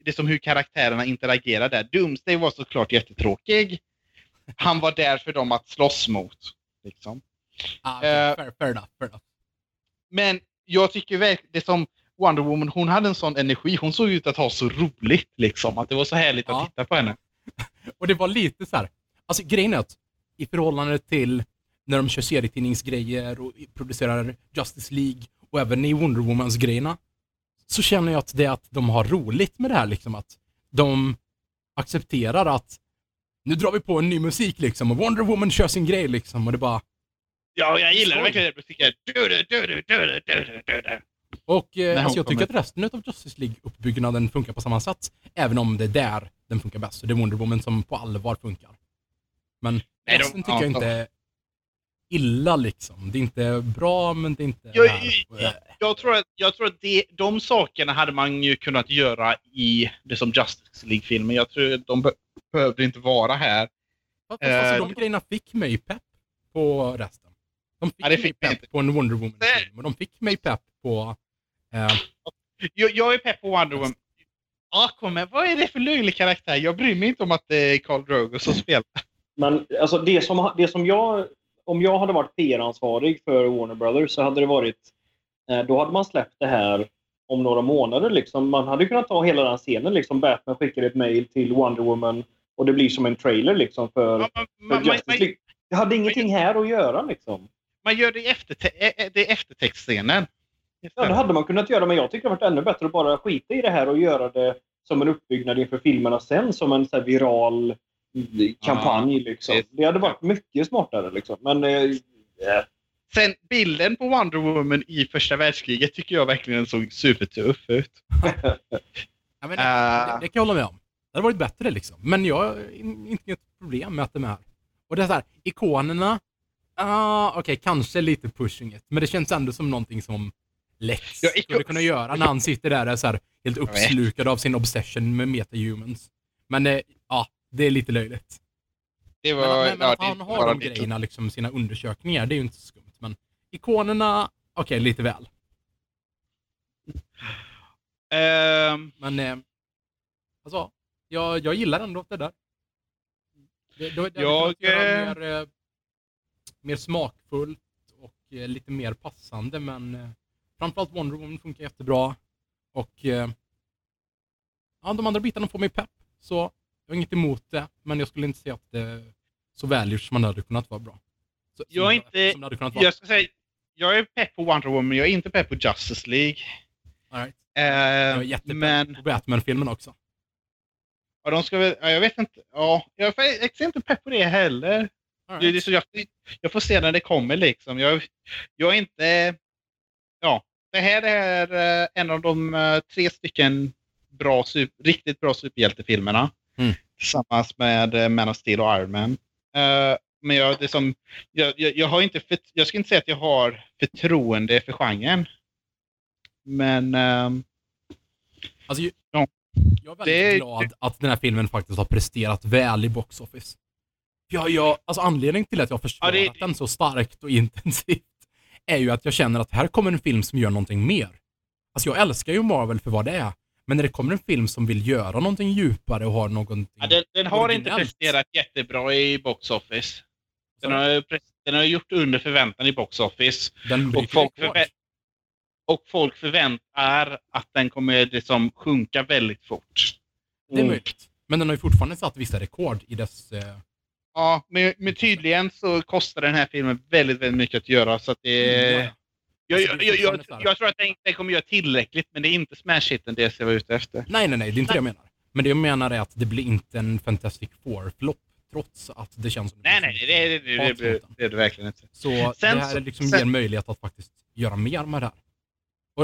[SPEAKER 1] det som hur karaktärerna interagerar där. Doomsday var såklart jättetråkig. Han var där för dem att slåss mot. Liksom.
[SPEAKER 2] Ah, okay,
[SPEAKER 1] Eh,
[SPEAKER 2] fair, fair enough, fair enough.
[SPEAKER 1] Men jag tycker verkligen, det som Wonder Woman, hon hade en sån energi. Hon såg ut att ha så roligt liksom. Att det var så härligt
[SPEAKER 2] Ja.
[SPEAKER 1] att titta på henne.
[SPEAKER 2] Och det var lite så här. Alltså grejen är att i förhållande till när de kör serietidningsgrejer och producerar Justice League och även i Wonder Womans grejerna så känner jag att det är att de har roligt med det här liksom att de accepterar att nu drar vi på en ny musik liksom och Wonder Woman kör sin grej liksom och det bara...
[SPEAKER 1] Ja, jag gillar verkligen den musiken.
[SPEAKER 2] Och eh, alltså, jag
[SPEAKER 1] kommer.
[SPEAKER 2] tycker att resten av Justice League-uppbyggnaden funkar på samma sätt. Även om det är där den funkar bäst. Så det är Wonder Woman som på allvar funkar. Men
[SPEAKER 1] Nej,
[SPEAKER 2] resten de, tycker
[SPEAKER 1] ja,
[SPEAKER 2] jag inte illa liksom. Det är inte bra men det är inte
[SPEAKER 1] Jag, jag, jag tror att, jag tror att det, de sakerna hade man ju kunnat göra i det som Justice League-filmen. Jag tror att de be, behövde inte vara här.
[SPEAKER 2] Fast, alltså,
[SPEAKER 1] eh,
[SPEAKER 2] de grejerna fick mig pepp på resten. De fick,
[SPEAKER 1] Ja, det
[SPEAKER 2] mig
[SPEAKER 1] fick mig
[SPEAKER 2] pepp
[SPEAKER 1] inte.
[SPEAKER 2] på en Wonder Woman-film och de fick mig pepp på eh,
[SPEAKER 1] Jag, jag är pepp på Wonder Woman. Aquaman, vad är det för löjlig karaktär? Jag bryr mig inte om att det är Carl Drogo som spelar.
[SPEAKER 3] Men alltså det som, det som jag... Om jag hade varit PR-ansvarig för Warner Brothers så hade det varit... eh, Då hade man släppt det här om några månader. Liksom. Man hade kunnat ta hela den scenen. Liksom. Batman skickar ett mail till Wonder Woman och det blir som en trailer liksom, för,
[SPEAKER 1] Man, man,
[SPEAKER 3] för
[SPEAKER 1] man, man,
[SPEAKER 3] Justice League. Det hade ingenting här att göra. Liksom.
[SPEAKER 1] man gör det i efterte- det är eftertextscenen.
[SPEAKER 3] Ja, det hade man kunnat göra, men jag tycker det hade varit ännu bättre att bara skita i det här och göra det som en uppbyggnad inför filmerna sen, som en så viral kampanj. Liksom.
[SPEAKER 1] det-
[SPEAKER 3] hade varit mycket smartare. Liksom. Men eh, eh,
[SPEAKER 1] Sen bilden på Wonder Woman i första världskriget tycker jag verkligen såg supertuff ut.
[SPEAKER 2] Ja, men det, det, det kan jag hålla med om. Det hade varit bättre liksom. Men jag har in- inte ett problem med att de är här. Och det är så här, ikonerna, ah, okej, kanske lite pushing it. Men det känns ändå som någonting som Lex
[SPEAKER 1] Ja,
[SPEAKER 2] skulle kunna göra när han sitter där och är så här, helt uppslukad av sin obsession med metahumans. Men eh, ja, det är lite löjligt.
[SPEAKER 1] Det
[SPEAKER 2] Men,
[SPEAKER 1] var,
[SPEAKER 2] men, men
[SPEAKER 1] ja,
[SPEAKER 2] att
[SPEAKER 1] det
[SPEAKER 2] han har de
[SPEAKER 1] lite-
[SPEAKER 2] grejerna, liksom sina undersökningar, det är ju inte så skumt. Men ikonerna, okej, lite väl.
[SPEAKER 1] Ehm,
[SPEAKER 2] Men eh, alltså, jag, jag gillar ändå det där. Det, det, det
[SPEAKER 1] Jag,
[SPEAKER 2] göra
[SPEAKER 1] eh,
[SPEAKER 2] mer, eh, mer smakfullt och eh, lite mer passande, men framförallt Wonder Woman funkar jättebra. Och ja, de andra bitarna får mig pepp, så jag har inget emot det, men jag skulle inte säga att det är så välgjort som det hade kunnat vara bra. Så,
[SPEAKER 1] Jag är inte-
[SPEAKER 2] Som det hade kunnat vara.
[SPEAKER 1] jag ska säga, jag är pepp på Wonder Woman, jag är inte pepp på Justice League.
[SPEAKER 2] All right. Jag är jättepepp
[SPEAKER 1] men
[SPEAKER 2] på Batman-filmen också.
[SPEAKER 1] ja, de ska väl, ja, jag vet inte, ja, jag är inte pepp på det heller.
[SPEAKER 2] All
[SPEAKER 1] Det,
[SPEAKER 2] right.
[SPEAKER 1] så jag, jag får se när det kommer liksom. Jag, jag är inte... Ja, det här är eh, en av de eh, tre stycken bra, sup- riktigt bra superhjältefilmerna.
[SPEAKER 2] Mm.
[SPEAKER 1] Tillsammans med eh, Man of Steel och Iron Man. Eh, men jag, det som, jag, jag, jag har inte för, jag ska inte säga att jag har förtroende för genren. Men ehm,
[SPEAKER 2] Alltså,
[SPEAKER 1] Ja.
[SPEAKER 2] Jag är väldigt
[SPEAKER 1] Det-
[SPEAKER 2] glad att den här filmen faktiskt har presterat väl i box office. Ja, jag, alltså anledningen till att jag har försvarat
[SPEAKER 1] Ja, det-
[SPEAKER 2] den så starkt och intensivt är ju att jag känner att här kommer en film som gör någonting mer. Alltså jag älskar ju Marvel för vad det är, men när det kommer en film som vill göra någonting djupare och har någonting
[SPEAKER 1] ja, den, Den har inte presterat jättebra i box office. Den
[SPEAKER 2] Så-
[SPEAKER 1] har, den har gjort under förväntan i box office. Och folk, förvä- och folk förväntar att den kommer liksom sjunka väldigt fort.
[SPEAKER 2] Det är möjligt. Men den har ju fortfarande satt vissa rekord i dess... Eh,
[SPEAKER 1] Ja, men, men tydligen så kostar den här filmen väldigt, väldigt mycket att göra. Så att det,
[SPEAKER 2] ja.
[SPEAKER 1] Jag,
[SPEAKER 2] Alltså,
[SPEAKER 1] jag,
[SPEAKER 2] är
[SPEAKER 1] jag, jag, tror att den, kommer göra tillräckligt, men det är inte smash-hiten det jag var ute efter.
[SPEAKER 2] Nej, nej, nej. Det är inte det jag menar. Men det jag menar är att det blir inte en Fantastic Four-flopp. Trots att det känns som
[SPEAKER 1] Nej,
[SPEAKER 2] det
[SPEAKER 1] nej, det, det, det, det, det, det är det verkligen inte.
[SPEAKER 2] Så
[SPEAKER 1] Sen
[SPEAKER 2] det här
[SPEAKER 1] så-
[SPEAKER 2] liksom
[SPEAKER 1] sen-
[SPEAKER 2] ger en möjlighet att faktiskt göra mer med det här.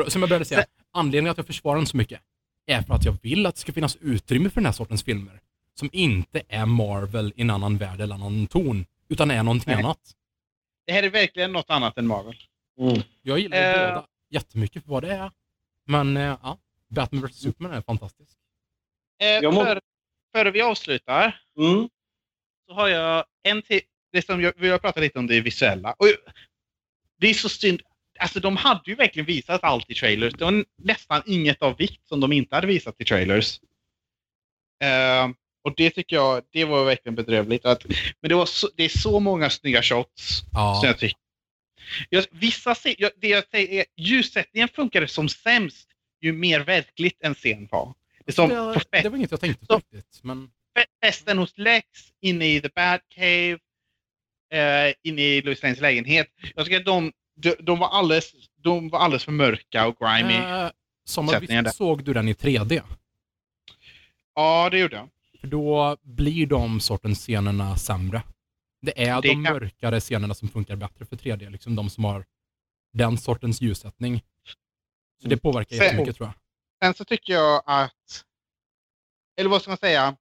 [SPEAKER 2] Och som jag började säga,
[SPEAKER 1] Sen-
[SPEAKER 2] anledningen att jag försvarar den så mycket är för att jag vill att det ska finnas utrymme för den här sortens filmer. Som inte är Marvel i en annan värld eller annan ton, utan är någonting
[SPEAKER 1] Nej.
[SPEAKER 2] annat.
[SPEAKER 1] Det här är verkligen något annat än Marvel.
[SPEAKER 3] Mm.
[SPEAKER 2] Jag gillar ju
[SPEAKER 1] Eh.
[SPEAKER 2] båda jättemycket för vad det är. Men eh, ja, Batman vs Superman är fantastisk.
[SPEAKER 1] Eh,
[SPEAKER 3] må-
[SPEAKER 1] för, före vi avslutar
[SPEAKER 3] Mm.
[SPEAKER 1] så har jag en till. Det som jag, vi har pratat lite om det visuella. Och det är så synd. Alltså de hade ju verkligen visat allt i trailers. Det var nästan inget av vikt som de inte hade visat i trailers. Eh, och det tycker jag, det var verkligen bedrövligt. Att, men det, var så, det är så många snygga shots
[SPEAKER 2] Ja,
[SPEAKER 1] som jag tycker. Jag, vissa jag, det jag säger är, ljussättningen funkade som sämst ju mer verkligt en scen var. Det som
[SPEAKER 2] det,
[SPEAKER 1] fest,
[SPEAKER 2] det var inget jag tänkte på riktigt. Men
[SPEAKER 1] festen hos Lex, inne i The Bad Cave, eh, inne i Louis Lanes lägenhet. Jag tycker att de, de, de, var alldeles, de var alldeles för mörka och grimy.
[SPEAKER 2] eh, visst såg du den i 3D?
[SPEAKER 1] Ja, det gjorde jag.
[SPEAKER 2] För då blir de sortens scenerna sämre. Det är
[SPEAKER 1] Det
[SPEAKER 2] de
[SPEAKER 1] kan-
[SPEAKER 2] mörkare scenerna som funkar bättre för 3D, liksom de som har den sortens ljussättning. Så det påverkar
[SPEAKER 1] Sen-
[SPEAKER 2] jättemycket tror jag.
[SPEAKER 1] Sen så tycker jag att, eller vad ska man säga,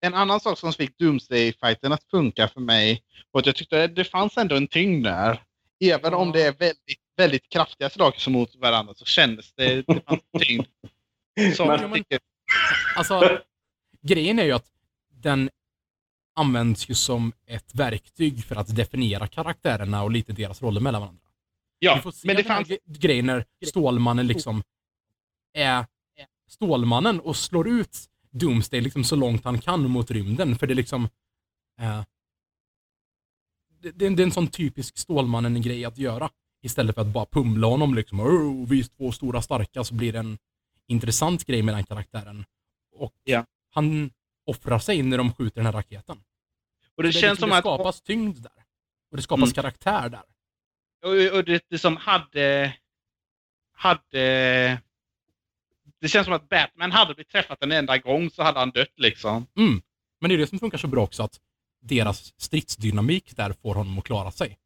[SPEAKER 1] en annan sak som fick Doomsday-fighten att funka för mig var att jag tyckte att det fanns ändå en tyngd där. Även om det är väldigt, väldigt kraftiga slag som mot varandra så kändes det, det fanns en tyngd. Som
[SPEAKER 3] Men-
[SPEAKER 1] jag tycker,
[SPEAKER 2] Alltså, grejen är ju att den används ju som ett verktyg för att definiera karaktärerna och lite deras roller mellan varandra.
[SPEAKER 1] Ja, men det fanns,
[SPEAKER 2] gre- grejen när Stålmannen liksom är Stålmannen och slår ut Doomsday liksom så långt han kan mot rymden. För det är liksom... Eh, det, det, är en- sån typisk Stålmannen-grej att göra. Istället för att bara pumla honom liksom. Oh, vi är två stora starka så blir det en intressant grej med den karaktären. Och
[SPEAKER 1] Ja.
[SPEAKER 2] han offrar sig när de skjuter den här raketen.
[SPEAKER 1] och det
[SPEAKER 2] Så
[SPEAKER 1] känns
[SPEAKER 2] liksom,
[SPEAKER 1] som
[SPEAKER 2] det
[SPEAKER 1] att
[SPEAKER 2] skapas tyngd där. Och det skapas
[SPEAKER 1] Mm.
[SPEAKER 2] karaktär där.
[SPEAKER 1] Och, och det, det som hade... Hade... Det känns som att Batman hade blivit träffat en enda gång så hade han dött liksom.
[SPEAKER 2] Mm. Men det är det som funkar så bra också, att deras stridsdynamik där får honom att klara sig.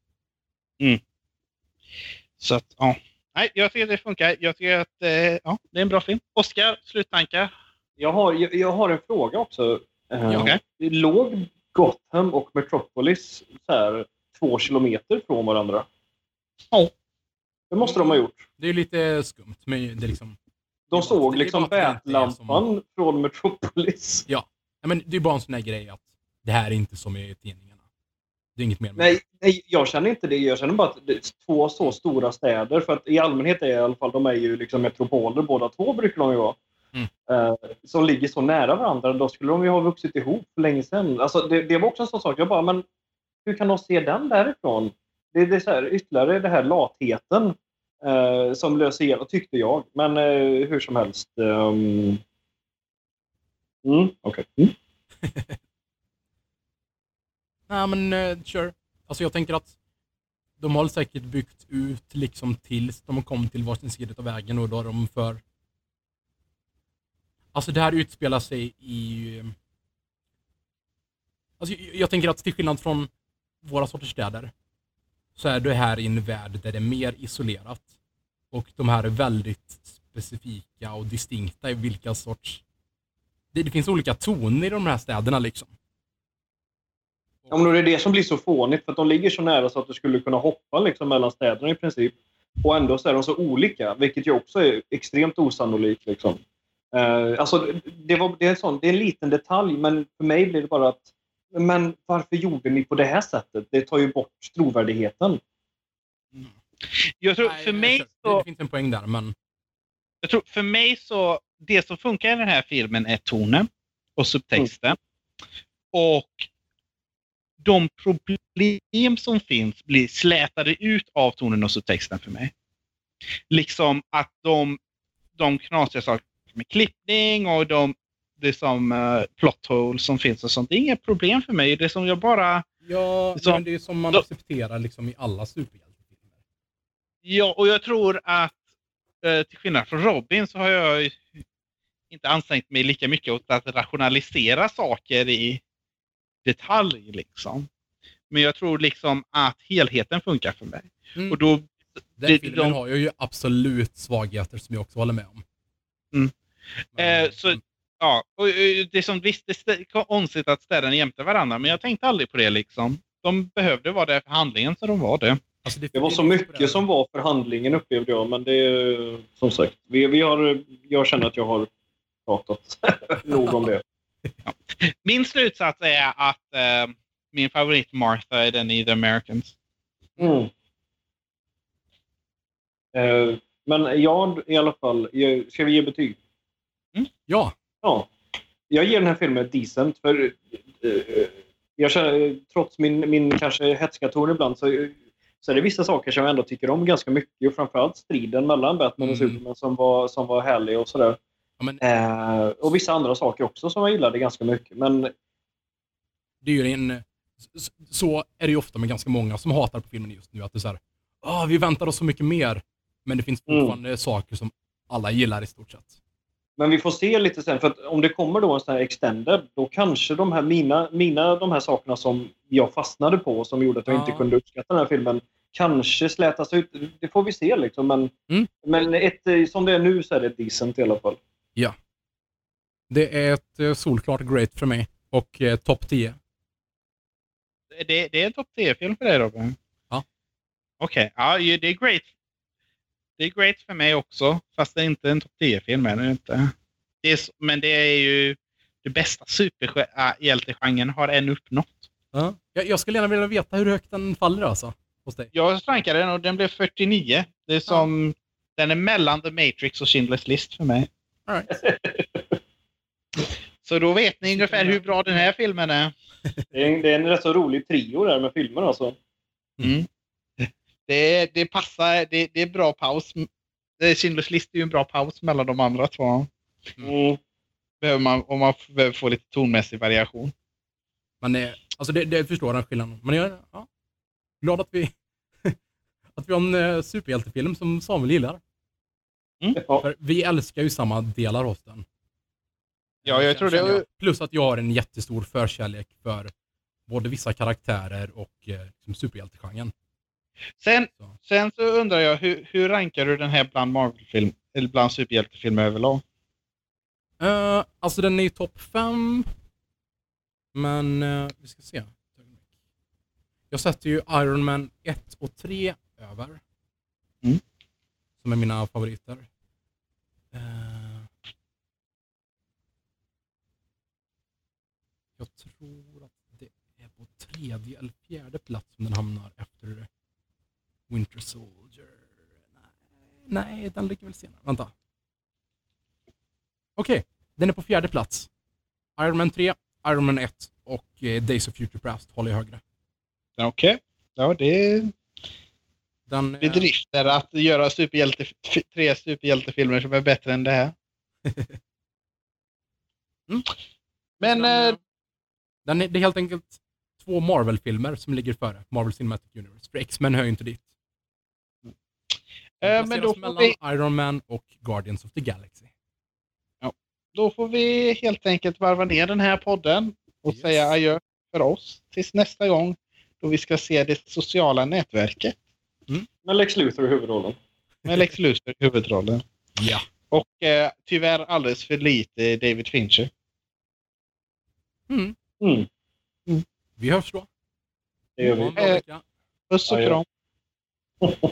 [SPEAKER 1] Så att, ja. Nej, jag tycker det funkar. Jag tycker att eh, ja, det är en bra film. Oscar, sluttankar?
[SPEAKER 3] Jag, har, jag, jag har en fråga också. Eh,
[SPEAKER 1] okej.
[SPEAKER 3] Låg Gotham och Metropolis så här, två kilometer från varandra?
[SPEAKER 1] Ja.
[SPEAKER 3] Det måste de ha gjort.
[SPEAKER 2] Det är lite skumt, men det liksom...
[SPEAKER 3] De såg liksom vätlampan från Metropolis.
[SPEAKER 2] Ja, men det är bara en sån här grej att det här är inte som i tidningarna. Det är inget mer
[SPEAKER 3] Nej, nej, jag känner inte det. Jag känner bara att det är två så stora städer. För att i allmänhet är i alla fall, de är ju liksom metropoler båda två brukar de ju vara.
[SPEAKER 2] Mm.
[SPEAKER 3] Eh, som ligger så nära varandra. Då skulle de ju ha vuxit ihop för länge sedan. Alltså, det, det var också en sån sak. Jag bara, men hur kan de se den därifrån? Det, det är så här, ytterligare den här latheten eh, som löser igenom, tyckte jag. Men eh, hur som helst. Um... Mm, okej. Mm.
[SPEAKER 2] Nej, men uh, sure. Alltså jag tänker att de har säkert byggt ut liksom tills de kom till varsin sida av vägen och då är de för... Alltså det här utspelar sig i... Alltså jag, tänker att till skillnad från våra sorters städer så är det här i en värld där det är mer isolerat. Och de här är väldigt specifika och distinkta i vilka sorts... Det, det finns olika toner i de här städerna liksom.
[SPEAKER 3] Ja, men det är det som blir så fånigt, för att de ligger så nära så att du skulle kunna hoppa liksom, mellan städerna i princip. Och ändå så är de så olika, vilket ju också är extremt osannolikt. Liksom. Eh, alltså, det, var, det, är en sån, det är en liten detalj, men för mig blir det bara att men varför gjorde ni på det här sättet? Det tar ju bort trovärdigheten.
[SPEAKER 1] Jag tror,
[SPEAKER 2] Nej,
[SPEAKER 1] för,
[SPEAKER 2] jag
[SPEAKER 1] mig så,
[SPEAKER 2] Det, finns en poäng där, men
[SPEAKER 1] jag tror för mig så, det som funkar i den här filmen är tonen och subtexten. Och de problem som finns blir slätade ut av tonen och så texten för mig. Liksom att de, de knasiga saker med klippning och de det som uh, plot holes som finns och sånt. Det är inget problem för mig. Det som jag bara...
[SPEAKER 2] Ja,
[SPEAKER 1] Så-
[SPEAKER 2] men det är som man
[SPEAKER 1] då-
[SPEAKER 2] accepterar liksom i alla superhjältefilmer.
[SPEAKER 1] Ja, och jag tror att eh, till skillnad från Robin så har jag inte ansträngt mig lika mycket åt att rationalisera saker i detalj. Liksom. Men jag tror liksom att helheten funkar för mig.
[SPEAKER 2] Mm.
[SPEAKER 1] Och då,
[SPEAKER 2] Den
[SPEAKER 1] det-
[SPEAKER 2] filmen
[SPEAKER 1] de-
[SPEAKER 2] har ju absolut svagheter som jag också håller med om.
[SPEAKER 1] Mm. Eh, så- ja, och, det som visst, det är konstigt att städerna jämte varandra, men jag tänkte aldrig på det liksom. De behövde vara där för handlingen, så de var det.
[SPEAKER 2] alltså,
[SPEAKER 3] Det var så mycket som var för handlingen upplevde jag, men det är som sagt. Vi, vi har, jag känner att jag har pratat nog om det.
[SPEAKER 1] Min slutsats är att eh, min favorit Martha är den i The Americans.
[SPEAKER 3] Mm. Eh, men jag i alla fall, jag- ska vi ge betyg?
[SPEAKER 2] Ja,
[SPEAKER 3] Ja. Jag ger den här filmen decent. För, eh, jag känner, trots min, min kanske hätska ton ibland så, så är det vissa saker som jag ändå tycker om ganska mycket. Och framförallt striden mellan Batman och
[SPEAKER 2] Mm.
[SPEAKER 3] Superman som var, som var härlig och sådär.
[SPEAKER 2] ja, men
[SPEAKER 3] Eh, och vissa andra saker också som jag gillade ganska mycket. Men
[SPEAKER 2] det är ju en... så- är det ju ofta med ganska många som hatar på filmen just nu. Att det är så här, "Ah, vi väntar oss så mycket mer. Men det finns
[SPEAKER 3] Mm.
[SPEAKER 2] fortfarande saker som alla gillar i stort sett.
[SPEAKER 3] Men vi får se lite sen, för att om det kommer då en sån här extended, då kanske de här mina, mina de här sakerna som jag fastnade på, som gjorde att jag
[SPEAKER 2] Ja.
[SPEAKER 3] inte kunde uppskatta den här filmen, kanske slätas ut. Det får vi se liksom. Men,
[SPEAKER 2] Mm.
[SPEAKER 3] men ett, eh, som det är nu så är det decent i alla fall.
[SPEAKER 2] Det är ett eh, solklart great för mig. Och eh, topp 10.
[SPEAKER 1] Det, det är en topp 10-film för dig Robin?
[SPEAKER 2] Ja.
[SPEAKER 1] Okej, ja, ju- det är great. Det är great för mig också, fast det är inte en topp 10-film. Är det inte. Det är, men det är ju det bästa superhjältegenren har än uppnått.
[SPEAKER 2] Ja. Jag, jag skulle gärna vilja veta hur högt den faller alltså. Hos dig.
[SPEAKER 1] Jag rankade den och den blev 49. Det är som, Den är mellan The Matrix och Schindler's List för mig.
[SPEAKER 2] All right.
[SPEAKER 1] Så då vet ni ungefär hur bra den här filmen är.
[SPEAKER 3] Det är, en- det är en rätt så rolig trio där med filmer alltså.
[SPEAKER 1] Mm. Det, det passar, det, det är bra paus. Det- Schindler's List är ju en bra paus mellan de andra två.
[SPEAKER 3] Mm.
[SPEAKER 1] Behöver man, om man behöver få lite tonmässig variation.
[SPEAKER 2] Men eh, alltså det, det förstår den skillnaden. Men jag är ja, glad att vi, att vi har en eh, superhjältefilm som Samuel gillar.
[SPEAKER 3] Ja.
[SPEAKER 2] För vi älskar ju samma delar hos den.
[SPEAKER 1] Ja, jag tror det-.
[SPEAKER 2] Plus att jag har en jättestor förkärlek för både vissa karaktärer och eh, liksom superhjältegenren.
[SPEAKER 1] Sen,
[SPEAKER 2] Så.
[SPEAKER 1] sen så undrar jag, hur, hur rankar du den här bland Marvel-film, eller bland superhjältefilmer överlag?
[SPEAKER 2] Uh, alltså den är i topp 5. Men eh, vi ska se. Jag sätter ju Iron Man 1 och 3 över.
[SPEAKER 1] Mm.
[SPEAKER 2] Som är mina favoriter. Eh, jag tror att det är på tredje eller fjärde plats som den hamnar efter Winter Soldier. Nej, nej den ligger väl senare. Vänta. Okej, den är på fjärde plats. Iron Man 3, Iron Man 1 och eh, Days of Future Past håller jag högre.
[SPEAKER 1] Okej. Ja, det är
[SPEAKER 2] Den, eh,
[SPEAKER 1] bedrifter att göra superhjälte, tre superhjältefilmer som är bättre än det här.
[SPEAKER 2] Mm.
[SPEAKER 1] Men
[SPEAKER 2] den,
[SPEAKER 1] eh,
[SPEAKER 2] den är, det är helt enkelt två Marvel-filmer som ligger före Marvel Cinematic Universe. För X-Men hör ju inte dit.
[SPEAKER 1] Eh, men då får,
[SPEAKER 2] mellan
[SPEAKER 1] vi,
[SPEAKER 2] Iron Man och Guardians of the Galaxy.
[SPEAKER 1] då får vi helt enkelt varva ner den här podden och
[SPEAKER 2] Yes.
[SPEAKER 1] säga adjö för oss tills nästa gång då vi ska se det sociala nätverket
[SPEAKER 3] Med Lex Luthor i huvudrollen.
[SPEAKER 1] med Lex Luthor i huvudrollen.
[SPEAKER 2] Ja.
[SPEAKER 1] Och eh, tyvärr alldeles för lite David Fincher.
[SPEAKER 2] Mm.
[SPEAKER 3] Mm.
[SPEAKER 2] Vi hörs då.
[SPEAKER 3] Det gör vi.
[SPEAKER 1] Eh. Puss och kram.